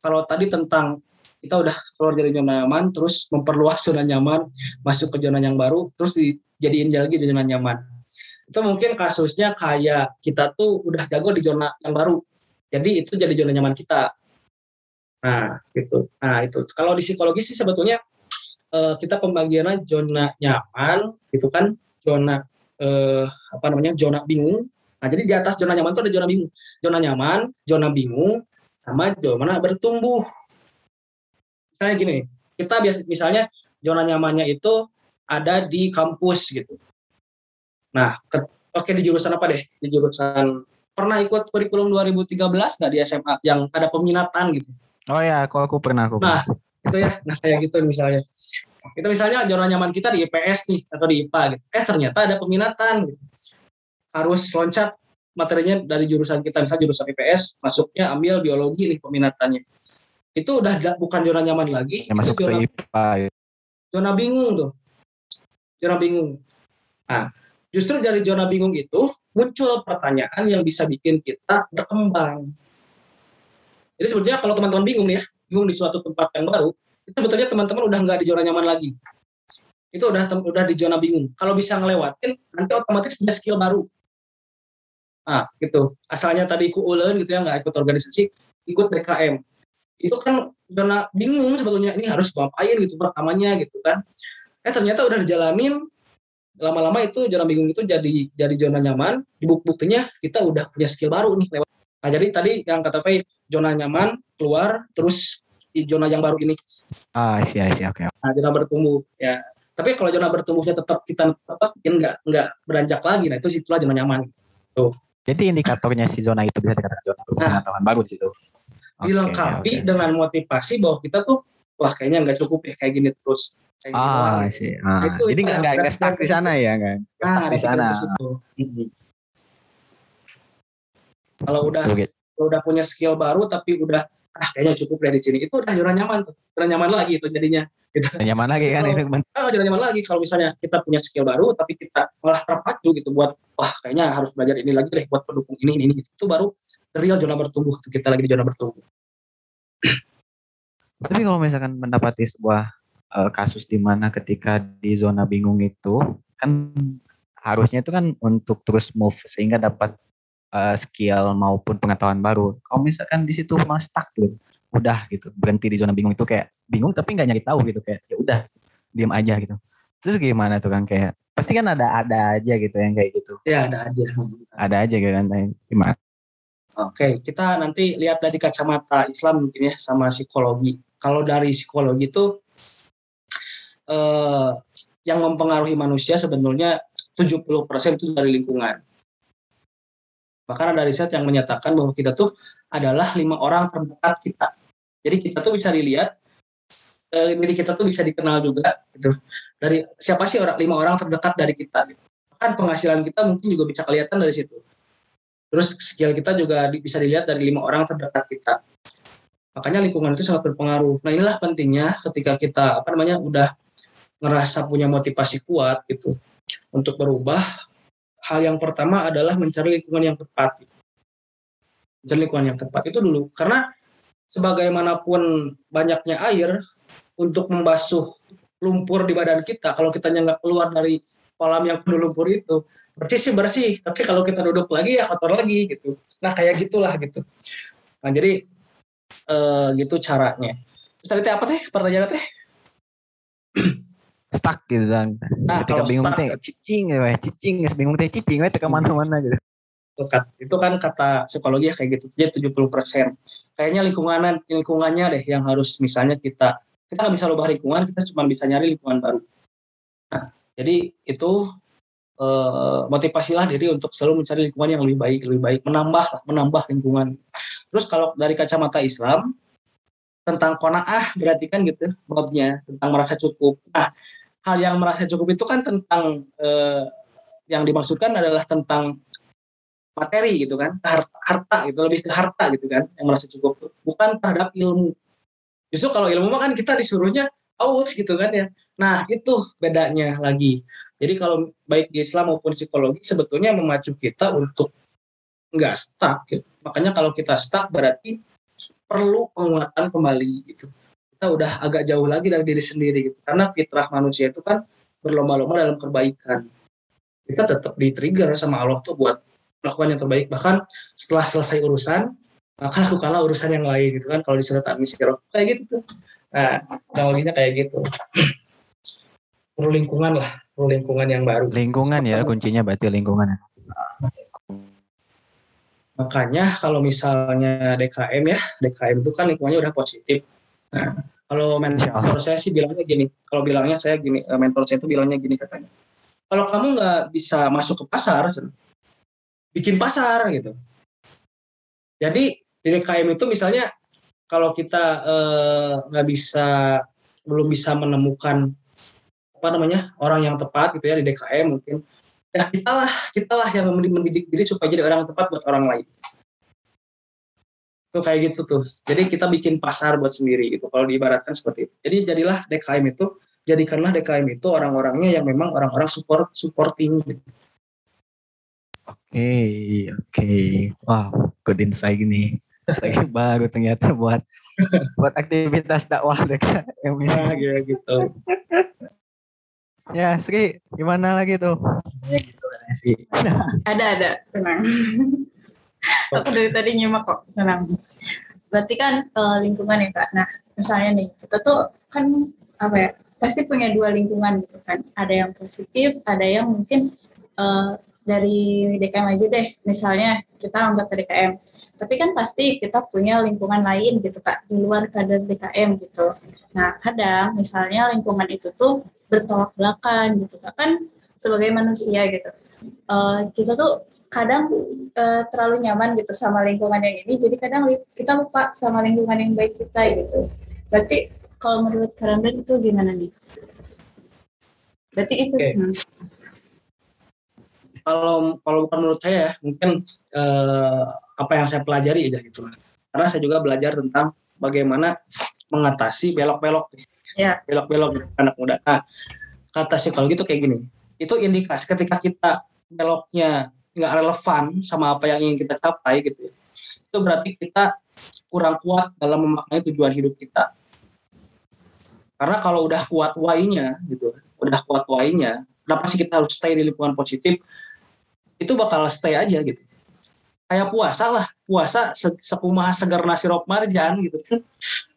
kalau tadi tentang kita udah keluar dari zona nyaman, terus memperluas zona nyaman, masuk ke zona yang baru, terus dijadiin lagi di zona nyaman. Itu mungkin kasusnya kayak kita tuh udah jago di zona yang baru, jadi itu jadi zona nyaman kita. Nah, gitu. Nah, itu. Kalau di psikologi sih sebetulnya uh, kita pembagiannya zona nyaman, gitu kan, zona uh, apa namanya? zona bingung. Nah, jadi di atas zona nyaman itu ada zona bingung. Zona nyaman, zona bingung, sama zona bertumbuh. Misalnya gini, kita biasa misalnya zona nyamannya itu ada di kampus gitu. Nah, ke, oke di jurusan apa deh? Di jurusan pernah ikut kurikulum 2013 nggak di SMA yang ada peminatan gitu? Oh ya, kalau aku pernah aku. Nah, itu ya, nah kayak gitu misalnya. Kita misalnya zona nyaman kita di IPS nih atau di IPA gitu. Eh ternyata ada peminatan gitu. Harus loncat materinya dari jurusan kita misalnya jurusan IPS masuknya ambil biologi nih peminatannya. Itu udah bukan zona nyaman lagi. Ya, masuk zona, ke IPA. Ya. Zona bingung tuh. Zona bingung. Nah, justru dari zona bingung itu muncul pertanyaan yang bisa bikin kita berkembang. Jadi sebetulnya kalau teman-teman bingung nih ya, bingung di suatu tempat yang baru, itu sebetulnya teman-teman udah nggak di zona nyaman lagi. Itu udah udah di zona bingung. Kalau bisa ngelewatin, nanti otomatis punya skill baru. Nah, gitu. Asalnya tadi ikut ulen gitu ya, nggak ikut organisasi, ikut DKM. Itu kan zona bingung sebetulnya, ini harus ngapain gitu pertamanya gitu kan. Eh ternyata udah dijalanin, lama-lama itu zona bingung itu jadi jadi zona nyaman. Di buktinya kita udah punya skill baru nih lewat. Nah jadi tadi yang kata Faye zona nyaman keluar terus di zona yang baru ini. Ah iya iya oke nah zona bertumbuh ya. Tapi kalau zona bertumbuhnya tetap kita tetap nggak nggak beranjak lagi. Nah itu situlah zona nyaman. Tuh. Jadi indikatornya si zona itu bisa dikatakan zona nah, baru di situ okay, dilengkapi okay. dengan motivasi bahwa kita tuh wah kayaknya nggak cukup ya kayak gini terus Kayak ah, gitu sih. Ah. Itu, Jadi nggak nggak stuck di sana ya kan? Nah, stuck di sana. Kalau udah okay. kalau udah punya skill baru tapi udah ah kayaknya cukup dari sini itu udah zona nyaman tuh. Zona nyaman lagi itu jadinya. Gitu. Nyaman lagi kan itu. Ah, zona nyaman lagi kalau misalnya kita punya skill baru tapi kita malah terpacu gitu buat wah kayaknya harus belajar ini lagi deh buat pendukung ini ini, ini. itu baru real zona bertumbuh kita lagi di zona bertumbuh. Tapi kalau misalkan mendapati sebuah uh, kasus di mana ketika di zona bingung itu kan harusnya itu kan untuk terus move sehingga dapat uh, skill maupun pengetahuan baru. Kalau misalkan di situ malah stuck gitu, udah gitu berhenti di zona bingung itu kayak bingung tapi nggak nyari tahu gitu kayak ya udah diam aja gitu. Terus gimana tuh kan kayak pasti kan ada ada aja gitu yang kayak gitu. Ya ada aja. Ada aja kan gimana? Oke, kita nanti lihat dari kacamata Islam mungkin ya sama psikologi. Kalau dari psikologi itu eh, yang mempengaruhi manusia sebenarnya 70% itu dari lingkungan. Bahkan ada riset yang menyatakan bahwa kita tuh adalah lima orang terdekat kita. Jadi kita tuh bisa dilihat eh, diri kita tuh bisa dikenal juga gitu. Dari siapa sih orang lima orang terdekat dari kita gitu. Bahkan penghasilan kita mungkin juga bisa kelihatan dari situ. Terus skill kita juga bisa dilihat dari lima orang terdekat kita. Makanya lingkungan itu sangat berpengaruh. Nah inilah pentingnya ketika kita apa namanya udah ngerasa punya motivasi kuat gitu untuk berubah, hal yang pertama adalah mencari lingkungan yang tepat. Gitu. Mencari lingkungan yang tepat itu dulu, karena sebagaimanapun banyaknya air untuk membasuh lumpur di badan kita, kalau kita nggak keluar dari kolam yang penuh lumpur itu, bersih sih bersih, tapi kalau kita duduk lagi ya kotor lagi gitu. Nah kayak gitulah gitu. Nah jadi eh, gitu caranya. Terus tadi apa teh pertanyaan teh? Stuck gitu kan. Nah, ketika bingung teh cicing ya, cicing, bingung teh cicing, teh ke mana-mana gitu. itu kan kata psikologi ya kayak gitu. Jadi 70 persen. Kayaknya lingkungan lingkungannya deh yang harus misalnya kita kita nggak bisa ubah lingkungan kita cuma bisa nyari lingkungan baru. Nah jadi itu eh, motivasilah diri untuk selalu mencari lingkungan yang lebih baik lebih baik. Menambah menambah lingkungan. Terus kalau dari kacamata Islam tentang konaah berarti kan gitu babnya tentang merasa cukup. Nah hal yang merasa cukup itu kan tentang eh, yang dimaksudkan adalah tentang materi gitu kan harta, harta gitu lebih ke harta gitu kan yang merasa cukup bukan terhadap ilmu. Justru kalau ilmu mah kan kita disuruhnya aus gitu kan ya. Nah itu bedanya lagi. Jadi kalau baik di Islam maupun psikologi sebetulnya memacu kita untuk nggak stuck gitu. makanya kalau kita stuck berarti perlu penguatan kembali gitu kita udah agak jauh lagi dari diri sendiri gitu. Karena fitrah manusia itu kan berlomba-lomba dalam kebaikan kita tetap di trigger sama Allah tuh buat melakukan yang terbaik. Bahkan setelah selesai urusan maka lakukanlah urusan yang lain gitu kan. Kalau di surat An-Nisra kayak gitu tuh. Nah teknologinya kayak gitu. <clears throat> Perlu lingkungan lah. Perlu lingkungan yang baru. Lingkungan ya kuncinya berarti lingkungan. Makanya kalau misalnya DKM ya DKM itu kan lingkungannya udah positif. nah <clears throat> kalau mentor saya sih bilangnya gini kalau bilangnya saya gini eh, mentor saya itu bilangnya gini katanya. Kalau kamu nggak bisa masuk ke pasar bikin pasar gitu. Jadi di DKM itu misalnya kalau kita eh, nggak eh, bisa belum bisa menemukan apa namanya orang yang tepat gitu ya di DKM mungkin ya kita lah kita lah yang mendidik diri supaya jadi orang yang tepat buat orang lain itu kayak gitu tuh jadi kita bikin pasar buat sendiri gitu kalau diibaratkan seperti itu jadi jadilah DKM itu jadikanlah DKM itu orang-orangnya yang memang orang-orang support supporting gitu okay, oke. Okay. Wow, good insight gini. Saya baru ternyata buat <laughs> buat aktivitas dakwah nah, ya, gitu. ya, Sri, gimana lagi tuh? Ya gitu kan Sri. Ada ada, tenang. <laughs> Aku dari tadi nyimak kok, tenang. Berarti kan uh, lingkungan ya kak. Nah, misalnya nih, kita tuh kan apa ya? Pasti punya dua lingkungan gitu kan. Ada yang positif, ada yang mungkin uh, dari DKM aja deh, misalnya kita anggota DKM. Tapi kan pasti kita punya lingkungan lain gitu kak, di luar kader DKM gitu. Nah kadang misalnya lingkungan itu tuh bertolak belakang gitu kak, kan sebagai manusia gitu. Uh, kita tuh kadang uh, terlalu nyaman gitu sama lingkungan yang ini, jadi kadang kita lupa sama lingkungan yang baik kita gitu. Berarti kalau menurut kalian itu gimana nih? Berarti itu okay kalau kalau bukan menurut saya ya, mungkin eh, apa yang saya pelajari aja gitu karena saya juga belajar tentang bagaimana mengatasi belok-belok yeah. belok-belok anak muda nah kata psikologi itu kayak gini itu indikasi ketika kita beloknya nggak relevan sama apa yang ingin kita capai gitu ya, itu berarti kita kurang kuat dalam memaknai tujuan hidup kita. Karena kalau udah kuat why-nya gitu udah kuat why-nya kenapa sih kita harus stay di lingkungan positif? Itu bakal stay aja gitu. Kayak puasa lah puasa se sekumah segar nasi rok marjan gitu kan.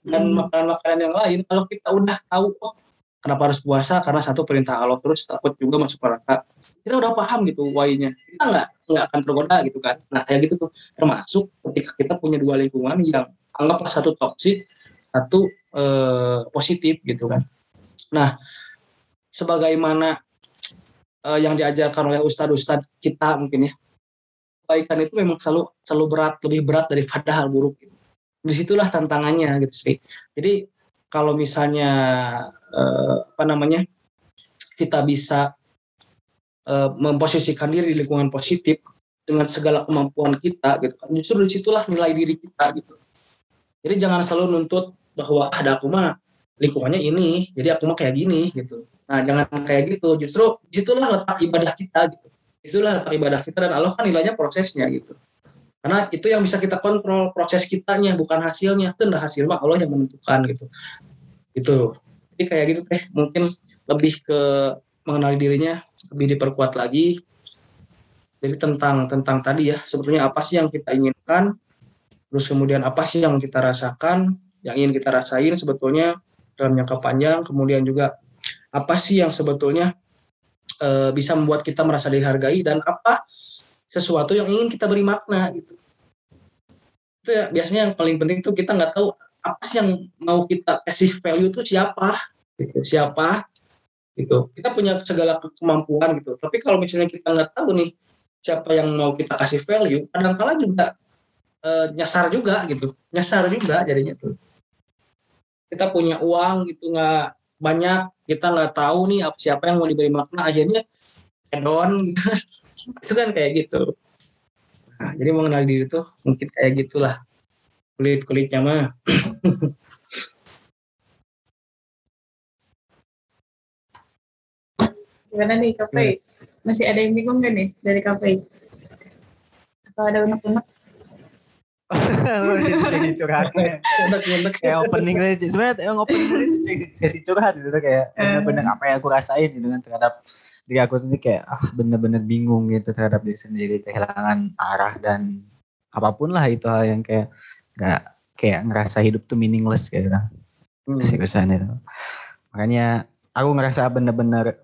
Dan hmm. makanan-makanan yang lain kalau kita udah tahu oh kenapa harus puasa? Karena satu perintah Allah terus takut juga masuk neraka kita udah paham gitu why-nya. Kita nggak nggak akan tergoda gitu kan. Nah kayak gitu tuh. Termasuk ketika kita punya dua lingkungan yang anggaplah satu toksik satu eh, positif gitu kan. Nah sebagaimana uh, yang diajarkan oleh ustadz-ustadz kita mungkin ya kebaikan itu memang selalu selalu berat lebih berat daripada hal buruk gitu. di situlah tantangannya gitu sih. Jadi kalau misalnya uh, apa namanya kita bisa uh, memposisikan diri di lingkungan positif dengan segala kemampuan kita gitu kan justru di situlah nilai diri kita gitu jadi jangan selalu nuntut bahwa ada aku mah lingkungannya ini jadi aku mah kayak gini gitu Nah, jangan kayak gitu. Justru di situlah letak ibadah kita gitu. Di situlah letak ibadah kita dan Allah kan nilainya prosesnya gitu. Karena itu yang bisa kita kontrol proses kitanya bukan hasilnya. Itu nah hasil mah Allah yang menentukan gitu. Itu. Jadi kayak gitu teh mungkin lebih ke mengenali dirinya lebih diperkuat lagi. Jadi tentang tentang tadi ya sebetulnya apa sih yang kita inginkan, terus kemudian apa sih yang kita rasakan, yang ingin kita rasain sebetulnya dalam jangka panjang, kemudian juga apa sih yang sebetulnya e, bisa membuat kita merasa dihargai dan apa sesuatu yang ingin kita beri makna gitu itu ya biasanya yang paling penting tuh kita nggak tahu apa sih yang mau kita kasih value itu siapa gitu siapa gitu. Kita punya segala kemampuan gitu. Tapi kalau misalnya kita nggak tahu nih siapa yang mau kita kasih value kadang-kala juga e, nyasar juga gitu. Nyasar juga jadinya tuh. Kita punya uang gitu nggak banyak kita nggak tahu nih apa siapa yang mau diberi makna akhirnya hedon gitu. <laughs> Itu kan kayak gitu. Nah, jadi mengenal diri tuh mungkin kayak gitulah. Kulit kulitnya mah <laughs> Gimana nih kafe? Masih ada yang bingung gak nih dari kafe? Atau ada unek-unek? <laughs> jadi curhat kayak opening tadi sebenarnya yang opening tadi sesi curhat gitu kayak bener-bener apa yang aku rasain gitu kan terhadap diri aku sendiri kayak ah bener-bener bingung gitu terhadap diri sendiri kehilangan arah dan apa pun lah itu hal yang kayak nggak kayak ngerasa hidup tuh meaningless gitu kan hmm. seriusan itu makanya aku ngerasa bener-bener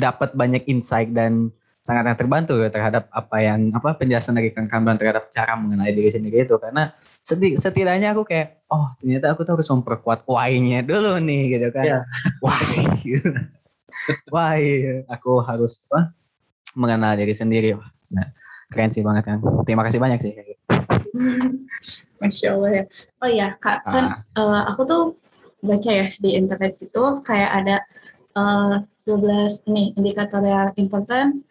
dapat banyak insight dan sangat terbantu ya terhadap apa yang apa penjelasan dari Kang Kamran terhadap cara mengenai diri sendiri itu karena setidaknya aku kayak oh ternyata aku tuh harus memperkuat why-nya dulu nih gitu kan yeah. <laughs> why <laughs> why aku harus apa mengenal diri sendiri nah, keren sih banget kan terima kasih banyak sih <laughs> Masya Allah ya. Oh iya, Kak, kan ah. uh, aku tuh baca ya di internet itu kayak ada uh, 12 ini indikator yang important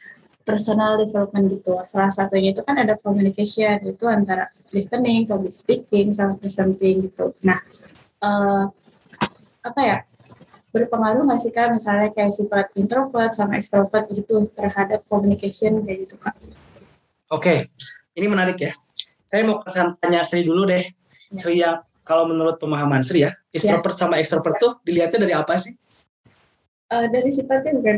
personal development gitu. Salah satunya itu kan ada communication itu antara listening, public speaking, sama presenting gitu. Nah, uh, apa ya berpengaruh nggak sih kak misalnya kayak sifat introvert sama extrovert gitu terhadap communication kayak gitu kak? Oke, okay. ini menarik ya. Saya mau kesan tanya Sri dulu deh. Ya. Sri yang kalau menurut pemahaman Sri ya, introvert ya. sama extrovert tuh dilihatnya dari apa sih? Uh, dari sifatnya bukan.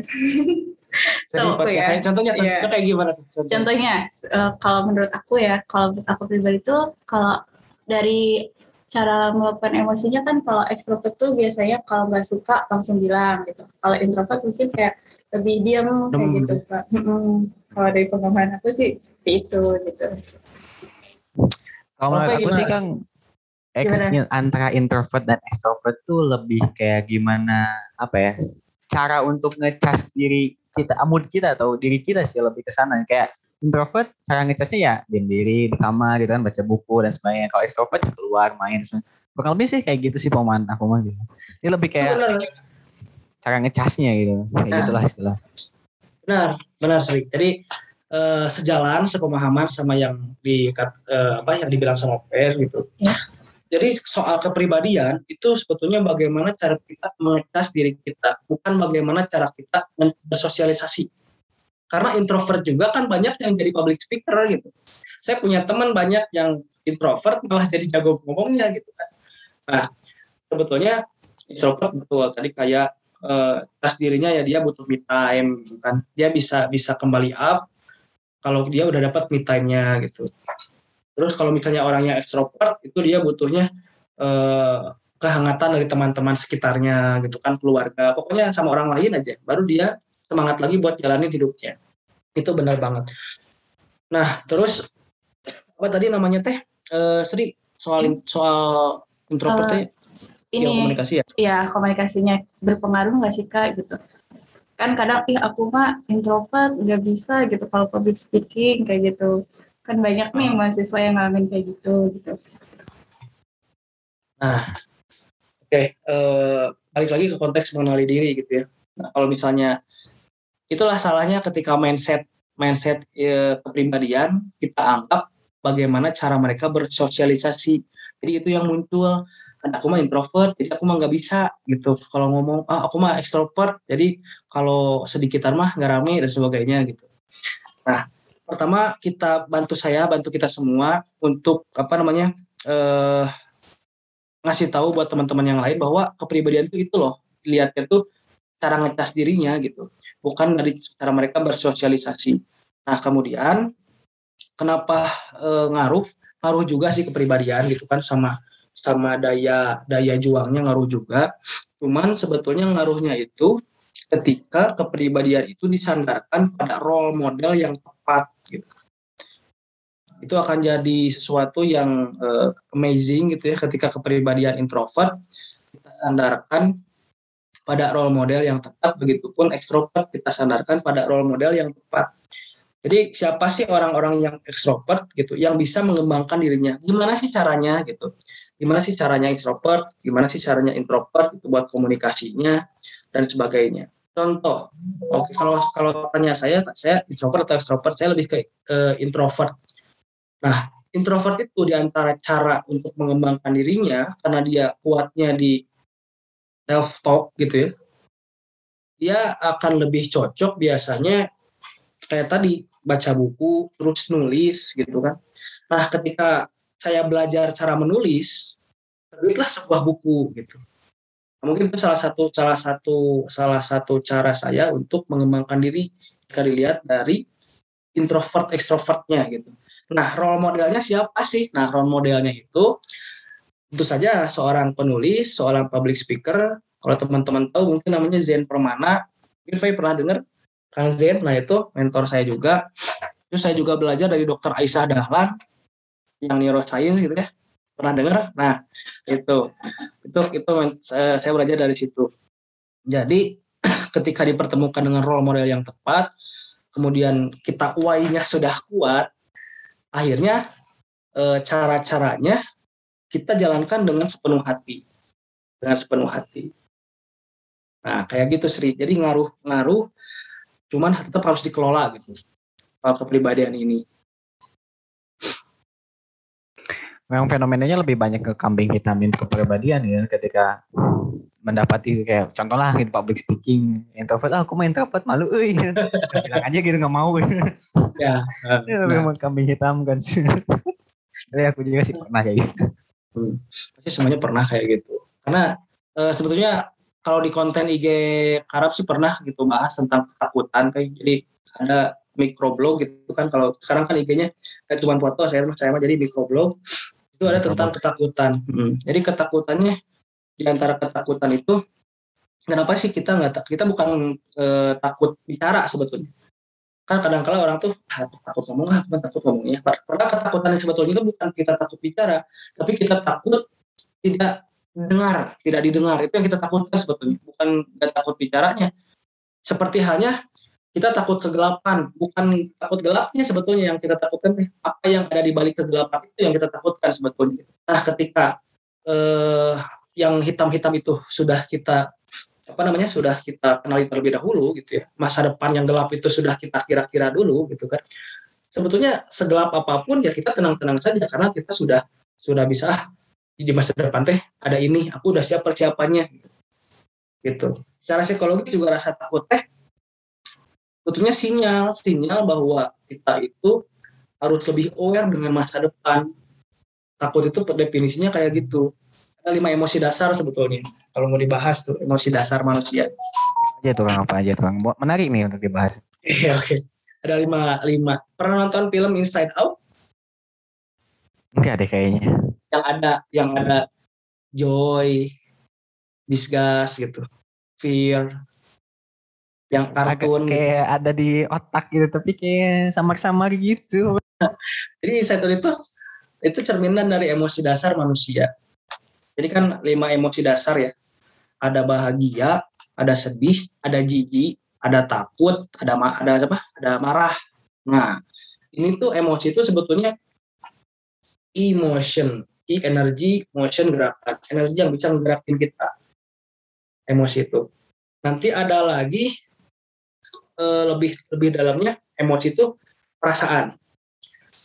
so, aku ya. Contohnya, yeah. kayak gimana? Contohnya, contohnya uh, kalau menurut aku ya, kalau menurut aku pribadi itu kalau dari cara melakukan emosinya kan kalau ekstrovert tuh biasanya kalau nggak suka langsung bilang gitu. Kalau introvert mungkin kayak lebih diam kayak gitu pak. kalau dari pemahaman aku sih seperti itu gitu. Kalau menurut aku sih kan antara introvert dan extrovert tuh lebih kayak gimana apa ya cara untuk ngecas diri kita mood kita atau diri kita sih lebih ke sana. Kayak introvert cara ngecasnya ya diam diri di kamar gitu kan baca buku dan sebagainya. Kalau extrovert ya keluar main bakal lebih sih kayak gitu sih pemain aku mah gitu. Ini lebih kayak cara ngecasnya gitu. Kayak nah, gitulah istilah. Benar benar sih jadi uh, sejalan sepemahaman sama yang di uh, apa yang dibilang sama Per gitu. Ya jadi soal kepribadian itu sebetulnya bagaimana cara kita mengecas diri kita, bukan bagaimana cara kita bersosialisasi. Karena introvert juga kan banyak yang jadi public speaker gitu. Saya punya teman banyak yang introvert malah jadi jago ngomongnya gitu kan. Nah, sebetulnya introvert betul tadi kayak eh, tas dirinya ya dia butuh me time gitu kan. Dia bisa bisa kembali up kalau dia udah dapat me time-nya gitu. Terus kalau misalnya orangnya ekstrovert itu dia butuhnya eh, kehangatan dari teman-teman sekitarnya gitu kan keluarga. Pokoknya sama orang lain aja baru dia semangat lagi buat jalanin hidupnya. Itu benar banget. Nah terus apa tadi namanya teh? Eh, Sri soal soal introvertnya? Uh, ini komunikasi ya? iya komunikasinya berpengaruh nggak sih kak gitu? Kan kadang ih aku mah introvert nggak bisa gitu kalau public speaking kayak gitu kan banyak nih mahasiswa yang ngalamin kayak gitu gitu. Nah oke okay. uh, eh, balik lagi ke konteks mengenali diri gitu ya. Nah, kalau misalnya itulah salahnya ketika mindset mindset ya, kepribadian kita anggap bagaimana cara mereka bersosialisasi. Jadi itu yang muncul. Aku mah introvert jadi aku mah nggak bisa gitu. Kalau ngomong ah aku mah extrovert jadi kalau sedikitan mah nggak rame dan sebagainya gitu. Nah pertama kita bantu saya, bantu kita semua untuk apa namanya eh, ngasih tahu buat teman-teman yang lain bahwa kepribadian itu itu loh lihatnya tuh cara ngetas dirinya gitu, bukan dari cara mereka bersosialisasi. Nah kemudian kenapa eh, ngaruh? Ngaruh juga sih kepribadian gitu kan sama sama daya daya juangnya ngaruh juga. Cuman sebetulnya ngaruhnya itu ketika kepribadian itu disandarkan pada role model yang tepat itu akan jadi sesuatu yang uh, amazing gitu ya ketika kepribadian introvert kita sandarkan pada role model yang tepat begitupun ekstrovert kita sandarkan pada role model yang tepat. Jadi siapa sih orang-orang yang ekstrovert gitu yang bisa mengembangkan dirinya? Gimana sih caranya gitu? Gimana sih caranya ekstrovert gimana sih caranya introvert itu buat komunikasinya dan sebagainya? Contoh oke kalau kalau tanya saya saya introvert atau ekstrovert saya lebih ke, ke introvert Nah, introvert itu di antara cara untuk mengembangkan dirinya karena dia kuatnya di self talk gitu ya. Dia akan lebih cocok biasanya kayak tadi baca buku terus nulis gitu kan. Nah, ketika saya belajar cara menulis, terbitlah sebuah buku gitu. Nah, mungkin itu salah satu salah satu salah satu cara saya untuk mengembangkan diri jika dilihat dari introvert extrovertnya gitu. Nah, role modelnya siapa sih? Nah, role modelnya itu tentu saja seorang penulis, seorang public speaker. Kalau teman-teman tahu mungkin namanya Zen Permana. Mungkin pernah dengar Kang Zen. Nah, itu mentor saya juga. Terus saya juga belajar dari Dr. Aisyah Dahlan yang neuroscience gitu ya. Pernah dengar? Nah, itu itu itu saya, saya belajar dari situ. Jadi <clears throat> ketika dipertemukan dengan role model yang tepat, kemudian kita why-nya sudah kuat, akhirnya e, cara-caranya kita jalankan dengan sepenuh hati. Dengan sepenuh hati. Nah kayak gitu Sri. Jadi ngaruh-ngaruh cuman tetap harus dikelola gitu. Kalau kepribadian ini. Memang fenomenanya lebih banyak ke kambing hitamin kepribadian ya ketika mendapati kayak contoh lah gitu public speaking introvert ah aku main introvert malu eh <laughs> bilang aja gitu nggak mau. <laughs> Ya, ya nah. memang kambing hitam kan. <laughs> Tapi aku juga sih pernah kayak gitu. Hmm. pasti semuanya pernah kayak gitu. Karena e, sebetulnya kalau di konten IG Karab sih pernah gitu bahas tentang ketakutan kayak jadi ada microblog gitu kan. Kalau sekarang kan IG-nya kayak cuma foto saya saya mah jadi microblog itu ada tentang ketakutan. Hmm. jadi ketakutannya di antara ketakutan itu kenapa sih kita nggak kita bukan e, takut bicara sebetulnya? Kan kadang-kala orang tuh ah, takut ngomong ah bukan takut ngomongnya padahal ketakutan yang sebetulnya itu bukan kita takut bicara tapi kita takut tidak dengar tidak didengar. Itu yang kita takutkan sebetulnya bukan nggak takut bicaranya. Seperti halnya kita takut kegelapan bukan takut gelapnya sebetulnya yang kita takutkan apa yang ada di balik kegelapan itu yang kita takutkan sebetulnya. Nah ketika eh, yang hitam-hitam itu sudah kita apa namanya sudah kita kenali terlebih dahulu gitu ya. Masa depan yang gelap itu sudah kita kira-kira dulu gitu kan. Sebetulnya segelap apa pun ya kita tenang-tenang saja karena kita sudah sudah bisa ah, di masa depan teh ada ini aku udah siap persiapannya. Gitu. Secara psikologis juga rasa takut teh. Sebetulnya sinyal sinyal bahwa kita itu harus lebih aware dengan masa depan. Takut itu definisinya kayak gitu ada lima emosi dasar sebetulnya. Kalau mau dibahas tuh emosi dasar manusia. Aja tuh kang? Apa aja tuh kang? Menarik nih untuk dibahas. Iya oke. Okay. ada lima lima. Pernah nonton film Inside Out? Enggak deh kayaknya. Yang ada yang ada joy disgust gitu. Fear. Yang kartun. Agak kayak ada di otak gitu tapi kayak samar-samar gitu. Jadi Inside Out itu itu cerminan dari emosi dasar manusia jadi kan lima emosi dasar ya. Ada bahagia, ada sedih, ada jijik, ada takut, ada ma ada apa? Ada marah. Nah, ini tuh emosi itu sebetulnya emotion, i energi, motion gerakan, energi yang bisa menggerakin kita. Emosi itu. Nanti ada lagi e, lebih lebih dalamnya emosi itu perasaan.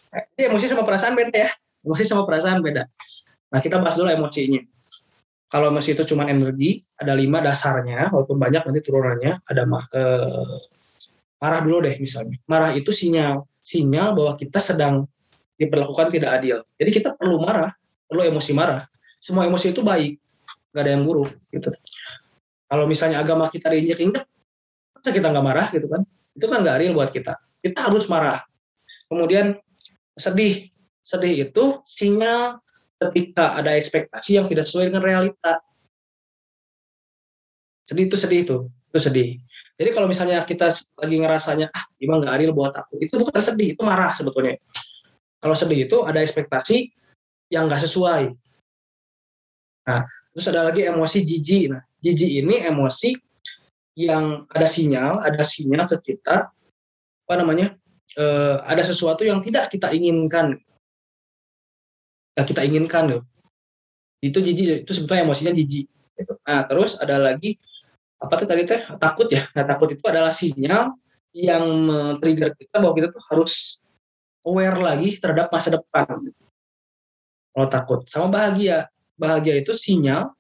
Jadi emosi sama perasaan beda ya. Emosi sama perasaan beda. Nah, kita bahas dulu emosinya. Kalau emosi itu cuma energi, ada lima dasarnya, walaupun banyak nanti turunannya. Ada eh, marah dulu deh misalnya. Marah itu sinyal, sinyal bahwa kita sedang diperlakukan tidak adil. Jadi kita perlu marah, perlu emosi marah. Semua emosi itu baik, nggak ada yang buruk. Gitu. Kalau misalnya agama kita diinjek-injek, masa kita nggak marah gitu kan? Itu kan nggak adil buat kita. Kita harus marah. Kemudian sedih, sedih itu sinyal ketika ada ekspektasi yang tidak sesuai dengan realita. Sedih itu sedih itu, itu sedih. Jadi kalau misalnya kita lagi ngerasanya ah Ima nggak adil buat aku. Itu bukan sedih, itu marah sebetulnya. Kalau sedih itu ada ekspektasi yang nggak sesuai. Nah, terus ada lagi emosi jijik. Nah, jijik ini emosi yang ada sinyal, ada sinyal ke kita apa namanya? Eh, ada sesuatu yang tidak kita inginkan. Yang kita inginkan loh. Itu jijik, itu sebetulnya emosinya jijik. Gitu. Nah, terus ada lagi apa tuh tadi teh takut ya. Nah, takut itu adalah sinyal yang men-trigger kita bahwa kita tuh harus aware lagi terhadap masa depan. Kalau takut sama bahagia, bahagia itu sinyal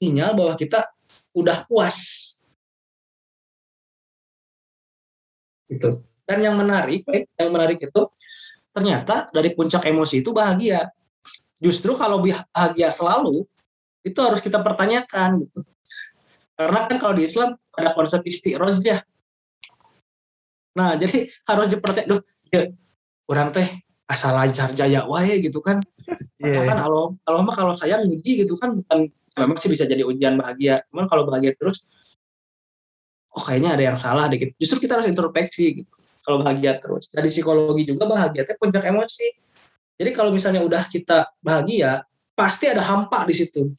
sinyal bahwa kita udah puas. Gitu. Dan yang menarik, yang menarik itu ternyata dari puncak emosi itu bahagia. Justru kalau bahagia selalu itu harus kita pertanyakan gitu. Karena kan kalau di Islam ada konsep ya. Nah, jadi harus dipertanyakan, duh, ya, orang teh asal lancar jaya wae gitu kan. Yeah. Kan kalau kalau mah kalau saya nguji gitu kan bukan memang sih bisa jadi ujian bahagia. Cuman kalau bahagia terus oh kayaknya ada yang salah deh gitu. Justru kita harus introspeksi gitu. Kalau bahagia terus. Dari psikologi juga bahagia teh puncak emosi. Jadi kalau misalnya udah kita bahagia, pasti ada hampa di situ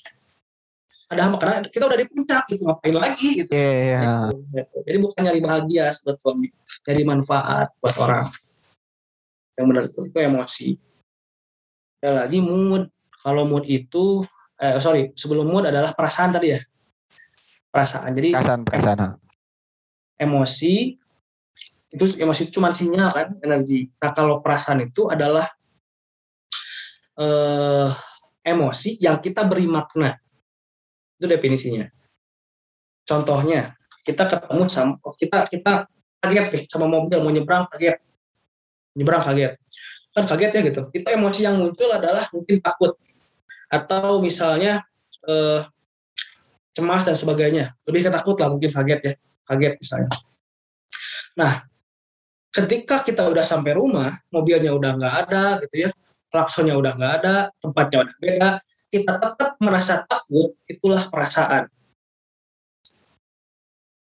ada hamba karena kita udah di puncak gitu ngapain lagi gitu. Yeah, yeah. Gitu, gitu. Jadi bukan nyari bahagia sebetulnya, nyari manfaat buat orang. Yang benar itu, itu emosi. Ada lagi mood. Kalau mood itu, eh, sorry, sebelum mood adalah perasaan tadi ya. Perasaan. Jadi perasaan, perasaan. Emosi itu emosi itu cuma sinyal kan, energi. Nah kalau perasaan itu adalah eh, emosi yang kita beri makna itu definisinya. Contohnya, kita ketemu sama oh, kita kita kaget nih sama mobil mau nyebrang kaget. Nyebrang kaget. Kan kaget ya gitu. Itu emosi yang muncul adalah mungkin takut atau misalnya eh, cemas dan sebagainya. Lebih ketakut lah mungkin kaget ya. Kaget misalnya. Nah, ketika kita udah sampai rumah, mobilnya udah nggak ada gitu ya, klaksonnya udah nggak ada, tempatnya udah beda, kita tetap merasa takut, itulah perasaan.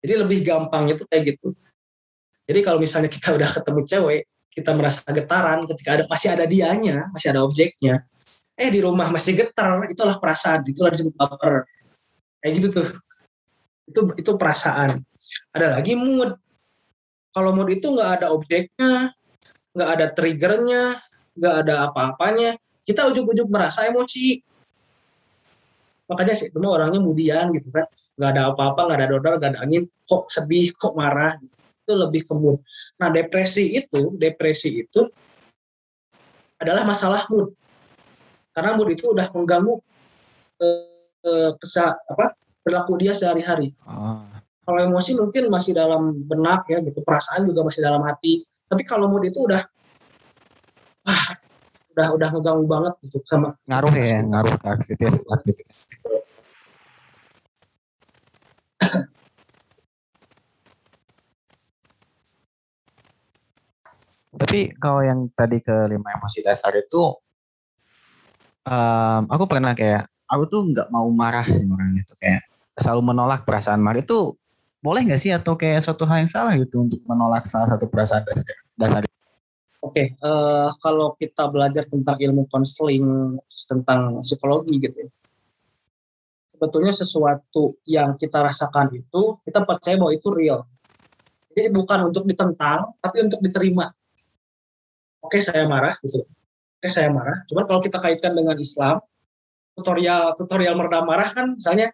Jadi lebih gampang itu kayak gitu. Jadi kalau misalnya kita <laughs> udah ketemu cewek, kita merasa getaran ketika ada masih ada dianya, masih ada objeknya. Eh di rumah masih getar, itulah perasaan, itulah disebut baper. Kayak gitu tuh. Itu itu perasaan. Ada lagi mood. Kalau mood itu nggak ada objeknya, nggak ada triggernya, nggak ada apa-apanya, kita ujuk-ujuk merasa emosi. Makanya sih cuma orangnya mudian gitu kan. Nggak ada apa-apa nggak ada dodol nggak ada angin. Kok sedih kok marah? Itu lebih ke mood. Nah depresi itu depresi itu adalah masalah mood. Karena mood itu udah mengganggu eh, eh, kesa apa perilaku dia sehari-hari. Oh. kalau emosi mungkin masih dalam benak ya gitu. Perasaan juga masih dalam hati. Tapi kalau mood itu udah ah udah udah ngeganggu banget gitu sama ngaruh ya ngaruh ke aktivitas aktivitas. Tapi kalau yang tadi ke lima emosi dasar itu um, aku pernah kayak aku tuh nggak mau marah orang itu kayak selalu menolak perasaan marah. Itu boleh nggak sih? Atau kayak suatu hal yang salah gitu untuk menolak salah satu perasaan dasar, dasar Oke, okay, uh, eh, kalau kita belajar tentang ilmu konseling, tentang psikologi gitu ya, sebetulnya sesuatu yang kita rasakan itu, kita percaya bahwa itu real. Jadi bukan untuk ditentang, tapi untuk diterima. Oke, okay, saya marah gitu. Oke, okay, saya marah. Cuman kalau kita kaitkan dengan Islam, tutorial tutorial meredam marah kan misalnya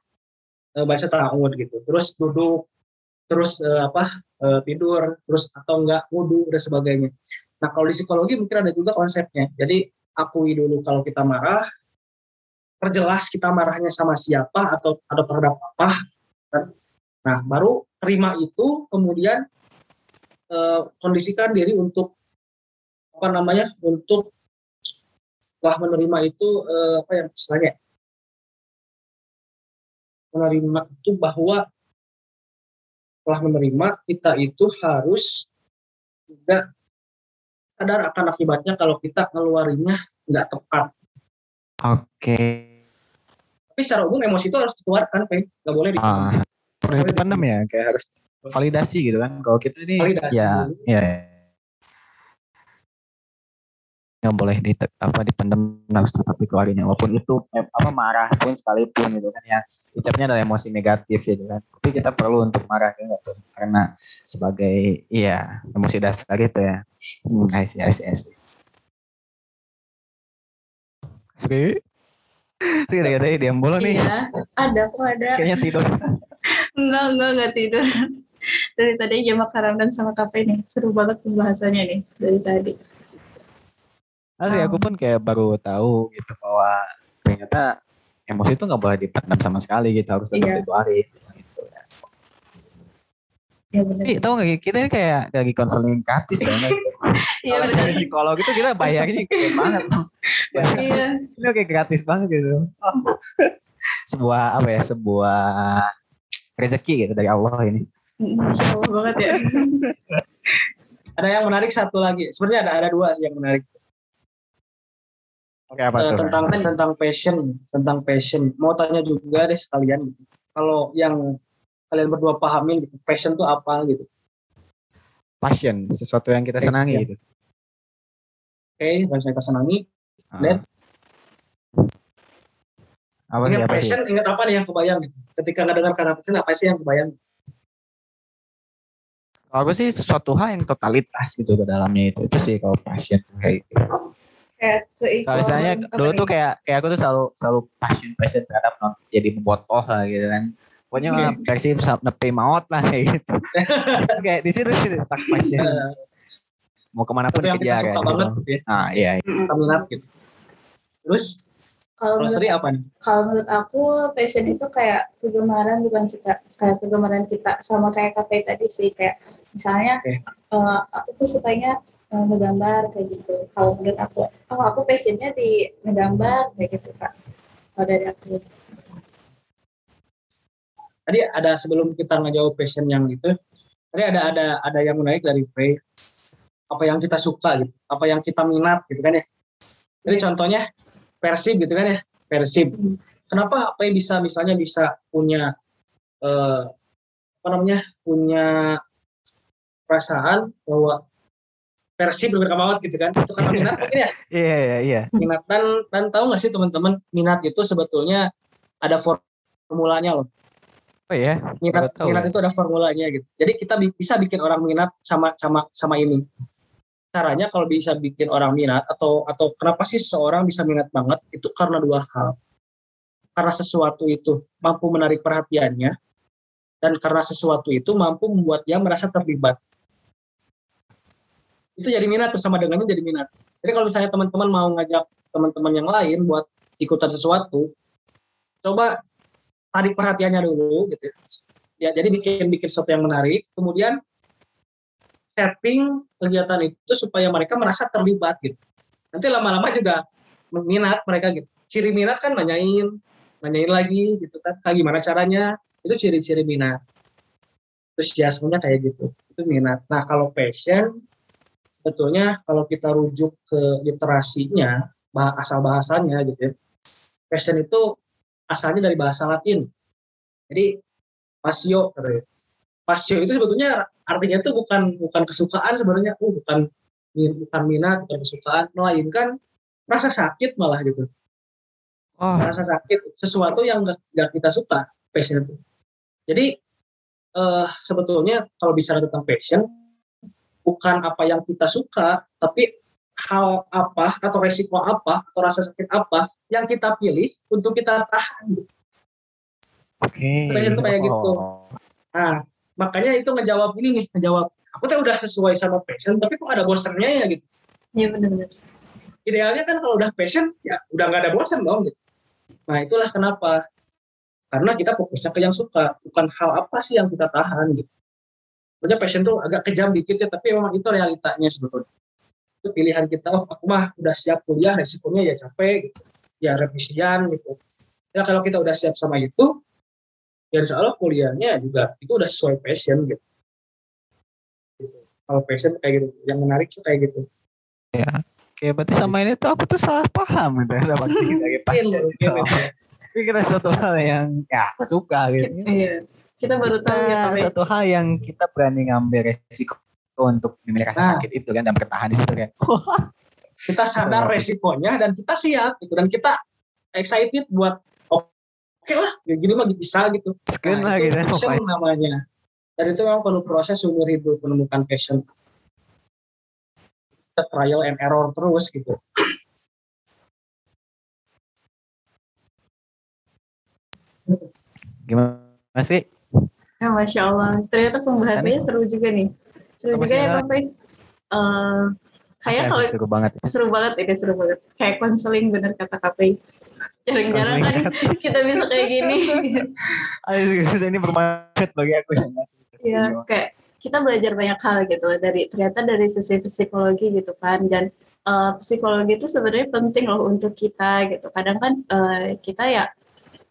uh, baca ta'awud gitu. Terus duduk, terus uh, apa? Tidur, terus atau enggak wudhu dan sebagainya Nah kalau di psikologi mungkin ada juga konsepnya. Jadi akui dulu kalau kita marah, perjelas kita marahnya sama siapa atau ada terhadap apa. Kan? Nah baru terima itu, kemudian eh, kondisikan diri untuk apa namanya untuk setelah menerima itu eh, apa yang istilahnya menerima itu bahwa setelah menerima kita itu harus juga sadar akan akibatnya kalau kita ngeluarinnya nggak tepat. Oke. Okay. Tapi secara umum emosi itu harus dikeluarkan, Pak. Nggak boleh di ah, dipendam ya, kayak harus validasi gitu kan. Kalau kita ini Validasi ya, dulu. ya nggak boleh di apa dipendam harus tetap dikeluarin ya. walaupun itu eh, apa marah pun sekalipun gitu kan ya ucapnya adalah emosi negatif gitu kan tapi kita perlu untuk marah gitu karena sebagai iya emosi dasar itu ya hmm, I see, I see, I see. Sri Sri ada katanya diam mulu nih Iya, ada kok ada. kayaknya tidur Enggak, enggak, enggak tidur. Dari tadi jam makanan dan sama kafe nih. Seru banget pembahasannya nih dari tadi. Asli aku pun kayak baru tahu gitu bahwa ternyata emosi itu nggak boleh dipendam sama sekali gitu harus tetap Iya. dikeluarin gitu ya. Ya benar. Tapi tahu nggak kita ini kayak lagi konseling gratis kan? <laughs> Iya benar. dari psikolog itu kita bayarnya gede <laughs> banget. Iya. Ini kayak gratis banget gitu. <laughs> sebuah apa ya? Sebuah rezeki gitu dari Allah ini. Masya Allah banget ya. Ada yang menarik satu lagi. Sebenarnya ada ada dua sih yang menarik. Oke apa tuh? tentang tentang passion, tentang passion. Mau tanya juga deh sekalian. Kalau yang kalian berdua pahamin gitu, passion tuh apa gitu. Passion, sesuatu yang kita senangi gitu. Oke, yang saya kesenangi. Ah. Dan apa sih Ingat apa sih? passion, ingat apa nih yang kebayang gitu. Ketika nggak dengar kata passion, apa sih yang kebayang? Kalau aku sih sesuatu hal yang totalitas gitu ke dalamnya itu. Itu sih kalau passion tuh kayak gitu. Kayak istilahnya apa dulu tuh kayak kayak aku tuh selalu selalu passion passion terhadap non- jadi botoh lah gitu kan. Pokoknya mah versi nepi maut lah <laughs> kayak gitu. <laughs> kayak di situ sih tak passion. Mau ke mana pun suka kayak banget gitu. gitu ya. Ah iya. iya. Minat gitu. Terus Kalau menurut apa nih? kalau menurut aku passion itu kayak kegemaran bukan sih kayak kegemaran kita sama kayak kafe tadi sih kayak misalnya Oke. eh, aku tuh sukanya ngegambar kayak gitu kalau menurut aku oh aku passionnya di ngegambar kayak gitu kak kalau dari aku Tadi ada sebelum kita ngejawab passion yang itu, tadi ada ada ada yang menarik dari Frey. Apa yang kita suka gitu, apa yang kita minat gitu kan ya. Jadi Iya. contohnya Persib gitu kan ya, Persib. Hmm. Kenapa apa yang bisa misalnya bisa punya eh, apa namanya punya perasaan bahwa Persib berbeda banget gitu kan. Itu karena <laughs> minat mungkin ya. Iya iya iya. minat dan dan tahu nggak sih teman-teman minat itu sebetulnya ada formulanya loh. Oh iya. minat tahu minat ya. itu ada formulanya gitu. Jadi kita bi- bisa bikin orang minat sama sama sama ini. Caranya kalau bisa bikin orang minat atau atau kenapa sih seseorang bisa minat banget? Itu karena dua hal. Karena sesuatu itu mampu menarik perhatiannya dan karena sesuatu itu mampu membuat dia merasa terlibat itu jadi minat tuh sama dengannya jadi minat jadi kalau misalnya teman-teman mau ngajak teman-teman yang lain buat ikutan sesuatu coba tarik perhatiannya dulu gitu ya. Ya, jadi bikin bikin sesuatu yang menarik, kemudian setting kegiatan itu supaya mereka merasa terlibat gitu. Nanti lama-lama juga minat mereka gitu. Ciri minat kan nanyain, nanyain lagi gitu kan, kayak gimana caranya, itu ciri-ciri minat. Terus jasmenya kayak gitu, itu minat. Nah kalau passion, sebetulnya kalau kita rujuk ke literasinya, bah- asal bahasanya gitu ya, passion itu asalnya dari bahasa Latin. Jadi pasio, pasio itu sebetulnya artinya itu bukan bukan kesukaan sebenarnya, oh, bukan bukan minat, bukan kesukaan, melainkan rasa sakit malah gitu. Oh Rasa sakit sesuatu yang nggak kita suka, passion itu. Jadi eh, sebetulnya kalau bicara tentang passion, bukan apa yang kita suka, tapi hal apa atau resiko apa atau rasa sakit apa yang kita pilih untuk kita tahan. oke. Tuh kayak gitu. Nah, makanya itu ngejawab ini nih, ngejawab aku tuh udah sesuai sama passion, tapi kok ada bosannya ya gitu. iya benar-benar Idealnya kan kalau udah passion, ya udah nggak ada bosan dong gitu. Nah, itulah kenapa. Karena kita fokusnya ke yang suka, bukan hal apa sih yang kita tahan gitu. Sebenarnya passion tuh agak kejam dikit ya, tapi memang itu realitanya sebetulnya. Itu pilihan kita, oh aku mah udah siap kuliah, resikonya ya capek, gitu. ya revisian gitu. Ya kalau kita udah siap sama itu, ya insya Allah kuliahnya juga itu udah sesuai passion gitu. Gitu. Kalau passion kayak gitu, yang menarik tuh kayak gitu. Oke, berarti sama ini tuh aku tuh salah paham gitu dapat dari Mungkin, passion. mungkin, mungkin. Kira suatu hal yang ya aku suka gitu. iya kita baru tahu ya Kita Kafe. satu hal yang kita berani ngambil resiko untuk memilih rasa Nah. sakit itu kan dan bertahan di situ kan. <laughs> kita sadar resikonya dan kita siap gitu dan kita excited buat oke lah ya gini mah bisa gitu Sken Nah, lah itu gitu. passion <laughs> namanya dan itu memang perlu proses umur hidup menemukan passion kita trial and error terus gitu Gimana sih? Ya, Masya Allah. Ternyata pembahasannya seru juga nih. Seru juga ya, Pembahasannya- Kafe. Eh, kayak kalau seru banget. ya. seru banget ini, seru banget. Kayak konseling bener kata Kafe. Jarang-jarang kan kita bisa kayak gini. <laughs> Ini bermanfaat bagi aku. Iya, kayak kita belajar banyak hal gitu dari ternyata dari sisi psikologi gitu kan dan eh, psikologi itu sebenarnya penting loh untuk kita gitu. Kadang kan eh, kita ya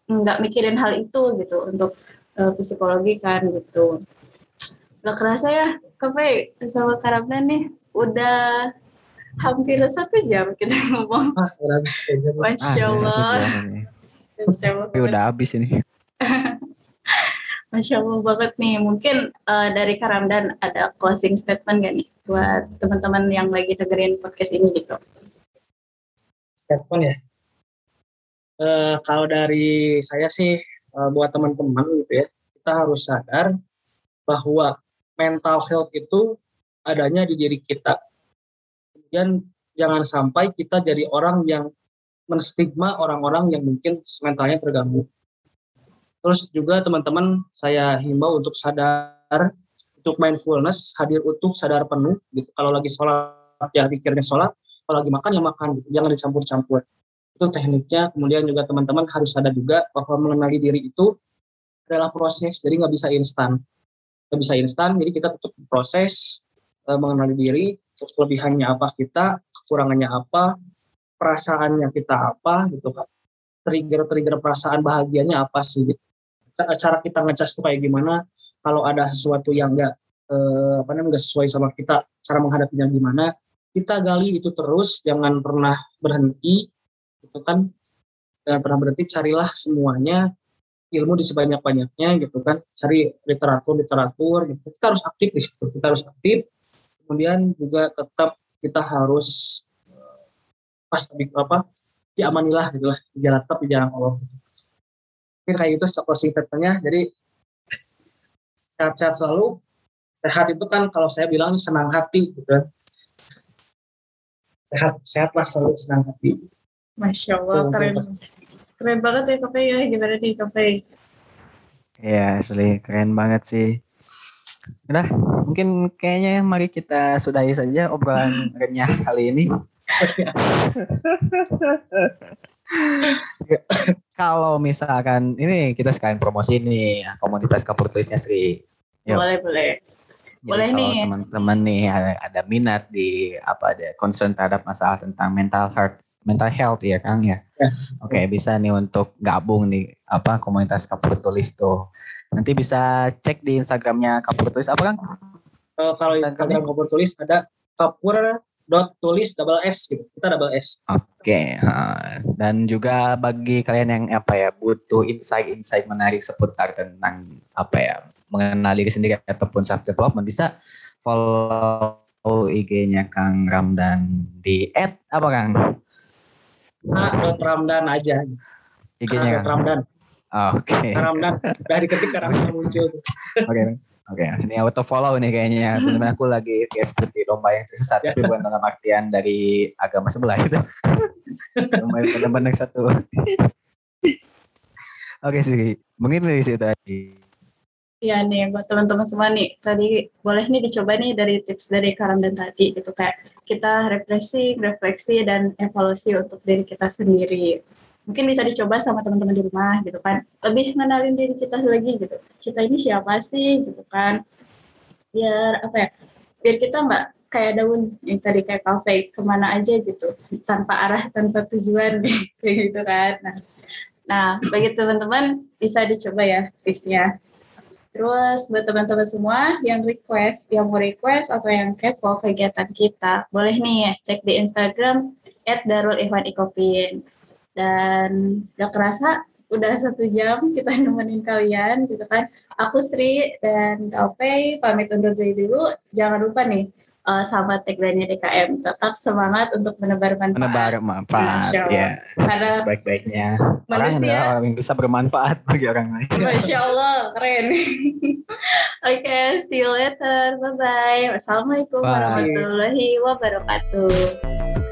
nggak mikirin hal itu gitu untuk eh, psikologi kan gitu. Gak kerasa ya, kafe sama Karabna nih udah hampir satu jam kita <laughs> ngomong. ah udah habis Masya Ah, Allah. satu jam ini. <laughs> Masya Allah. Udah habis ini. Masya Allah banget nih. Mungkin eh, dari Karamdan ada closing statement gak nih buat teman-teman yang lagi dengerin podcast ini gitu. statement ya Eh, kalau dari saya sih eh, buat teman-teman gitu ya kita harus sadar bahwa mental health itu adanya di diri kita. Kemudian jangan sampai kita jadi orang yang menstigma orang-orang yang mungkin mentalnya terganggu. Terus juga teman-teman saya himbau untuk sadar untuk mindfulness hadir utuh sadar penuh gitu. Kalau lagi sholat ya pikirnya sholat. Kalau lagi makan ya makan gitu. jangan dicampur-campur itu tekniknya. Kemudian juga teman-teman harus sadar juga bahwa mengenali diri itu adalah proses jadi nggak bisa instan. Nggak bisa instan jadi kita tetap proses eh, mengenali diri terus kelebihannya apa kita kekurangannya apa perasaannya kita apa gitu kan trigger trigger perasaan bahagianya apa sih gitu. Ca- cara kita ngecas itu kayak gimana kalau ada sesuatu yang nggak eh, apa namanya nggak sesuai sama kita cara menghadapinya gimana kita gali itu terus jangan pernah berhenti gitu kan jangan pernah berhenti carilah semuanya ilmu di sebanyak banyaknya gitu kan. Cari literatur literatur gitu. Kita harus aktif di situ kita harus aktif. Kemudian juga tetap kita harus eh, pas tapi apa diamanilah gitu lah di jalan tetap di jalan Allah mungkin kayak gitu stop closing statementnya jadi sehat-sehat selalu. Sehat itu kan kalau saya bilang senang hati gitu kan. Sehat sehatlah selalu senang hati Masya Allah, keren. Keren banget ya kafe ya. Gimana nih kafe? Iya, asli keren banget sih. Udah, mungkin kayaknya mari kita sudahi saja obrolan renyah kali ini. <laughs> Kalau misalkan ini kita sekalian promosi nih komunitas kapur tulisnya Sri. Yuk. Boleh, boleh. Jadi Boleh kalau nih. teman-teman nih ada, ada minat di apa ada concern terhadap masalah tentang mental health mental health ya Kang ya. Ya. Oke bisa nih untuk gabung di apa komunitas kapur tulis tuh. Nanti bisa cek di Instagramnya kapur tulis apa Kang? Eh, kalau Instagram ngobrol tulis ada kapur dot tulis double s gitu kita double s Oke, ha. dan juga bagi kalian yang apa ya butuh insight-insight menarik seputar tentang apa ya mengenali diri sendiri ataupun self development bisa follow IG-nya Kang Ramdan di at apa Kang? Ramdan aja IG-nya Kang. ramdan Oke, ramdan udah diketik karena muncul oke, oke. Ini auto follow nih kayaknya. Benar-benar aku lagi kayak seperti domba yang tersesat, Ya. tapi bukan dalam artian dari agama sebelah itu. domba yang benar-benar satu. oke sih, mungkin dari situ tadi. Iya nih buat teman-teman semua nih tadi boleh nih dicoba nih dari tips dari Karam dan tadi gitu kayak kita refreshing, refleksi dan evaluasi untuk diri kita sendiri. Mungkin bisa dicoba sama teman-teman di rumah gitu kan. Lebih mengenalin diri kita lagi gitu. Kita ini siapa sih gitu kan. Biar apa ya? Biar kita nggak kayak daun yang tadi kayak kafe ke mana aja gitu tanpa arah tanpa tujuan <laughs> kayak gitu kan. Nah, nah bagi teman-teman bisa dicoba ya tipsnya. Terus buat teman-teman semua yang request, yang mau request atau yang kepo kegiatan kita, boleh nih ya cek di Instagram @darul_ihwan_ikopin. Dan gak kerasa udah satu jam kita <laughs> nemenin kalian gitu kan. aku Sri dan Kaupe pamit undur diri dulu. Jangan lupa nih uh, sama tagline DKM tetap semangat untuk menebar manfaat. Menebar manfaat, ya. Karena sebaik-baiknya orang adalah orang yang bisa bermanfaat bagi orang lain. Masya Allah, keren. <laughs> Oke, okay, see you later. Bye-bye. Wassalamualaikum Bye. warahmatullahi wabarakatuh.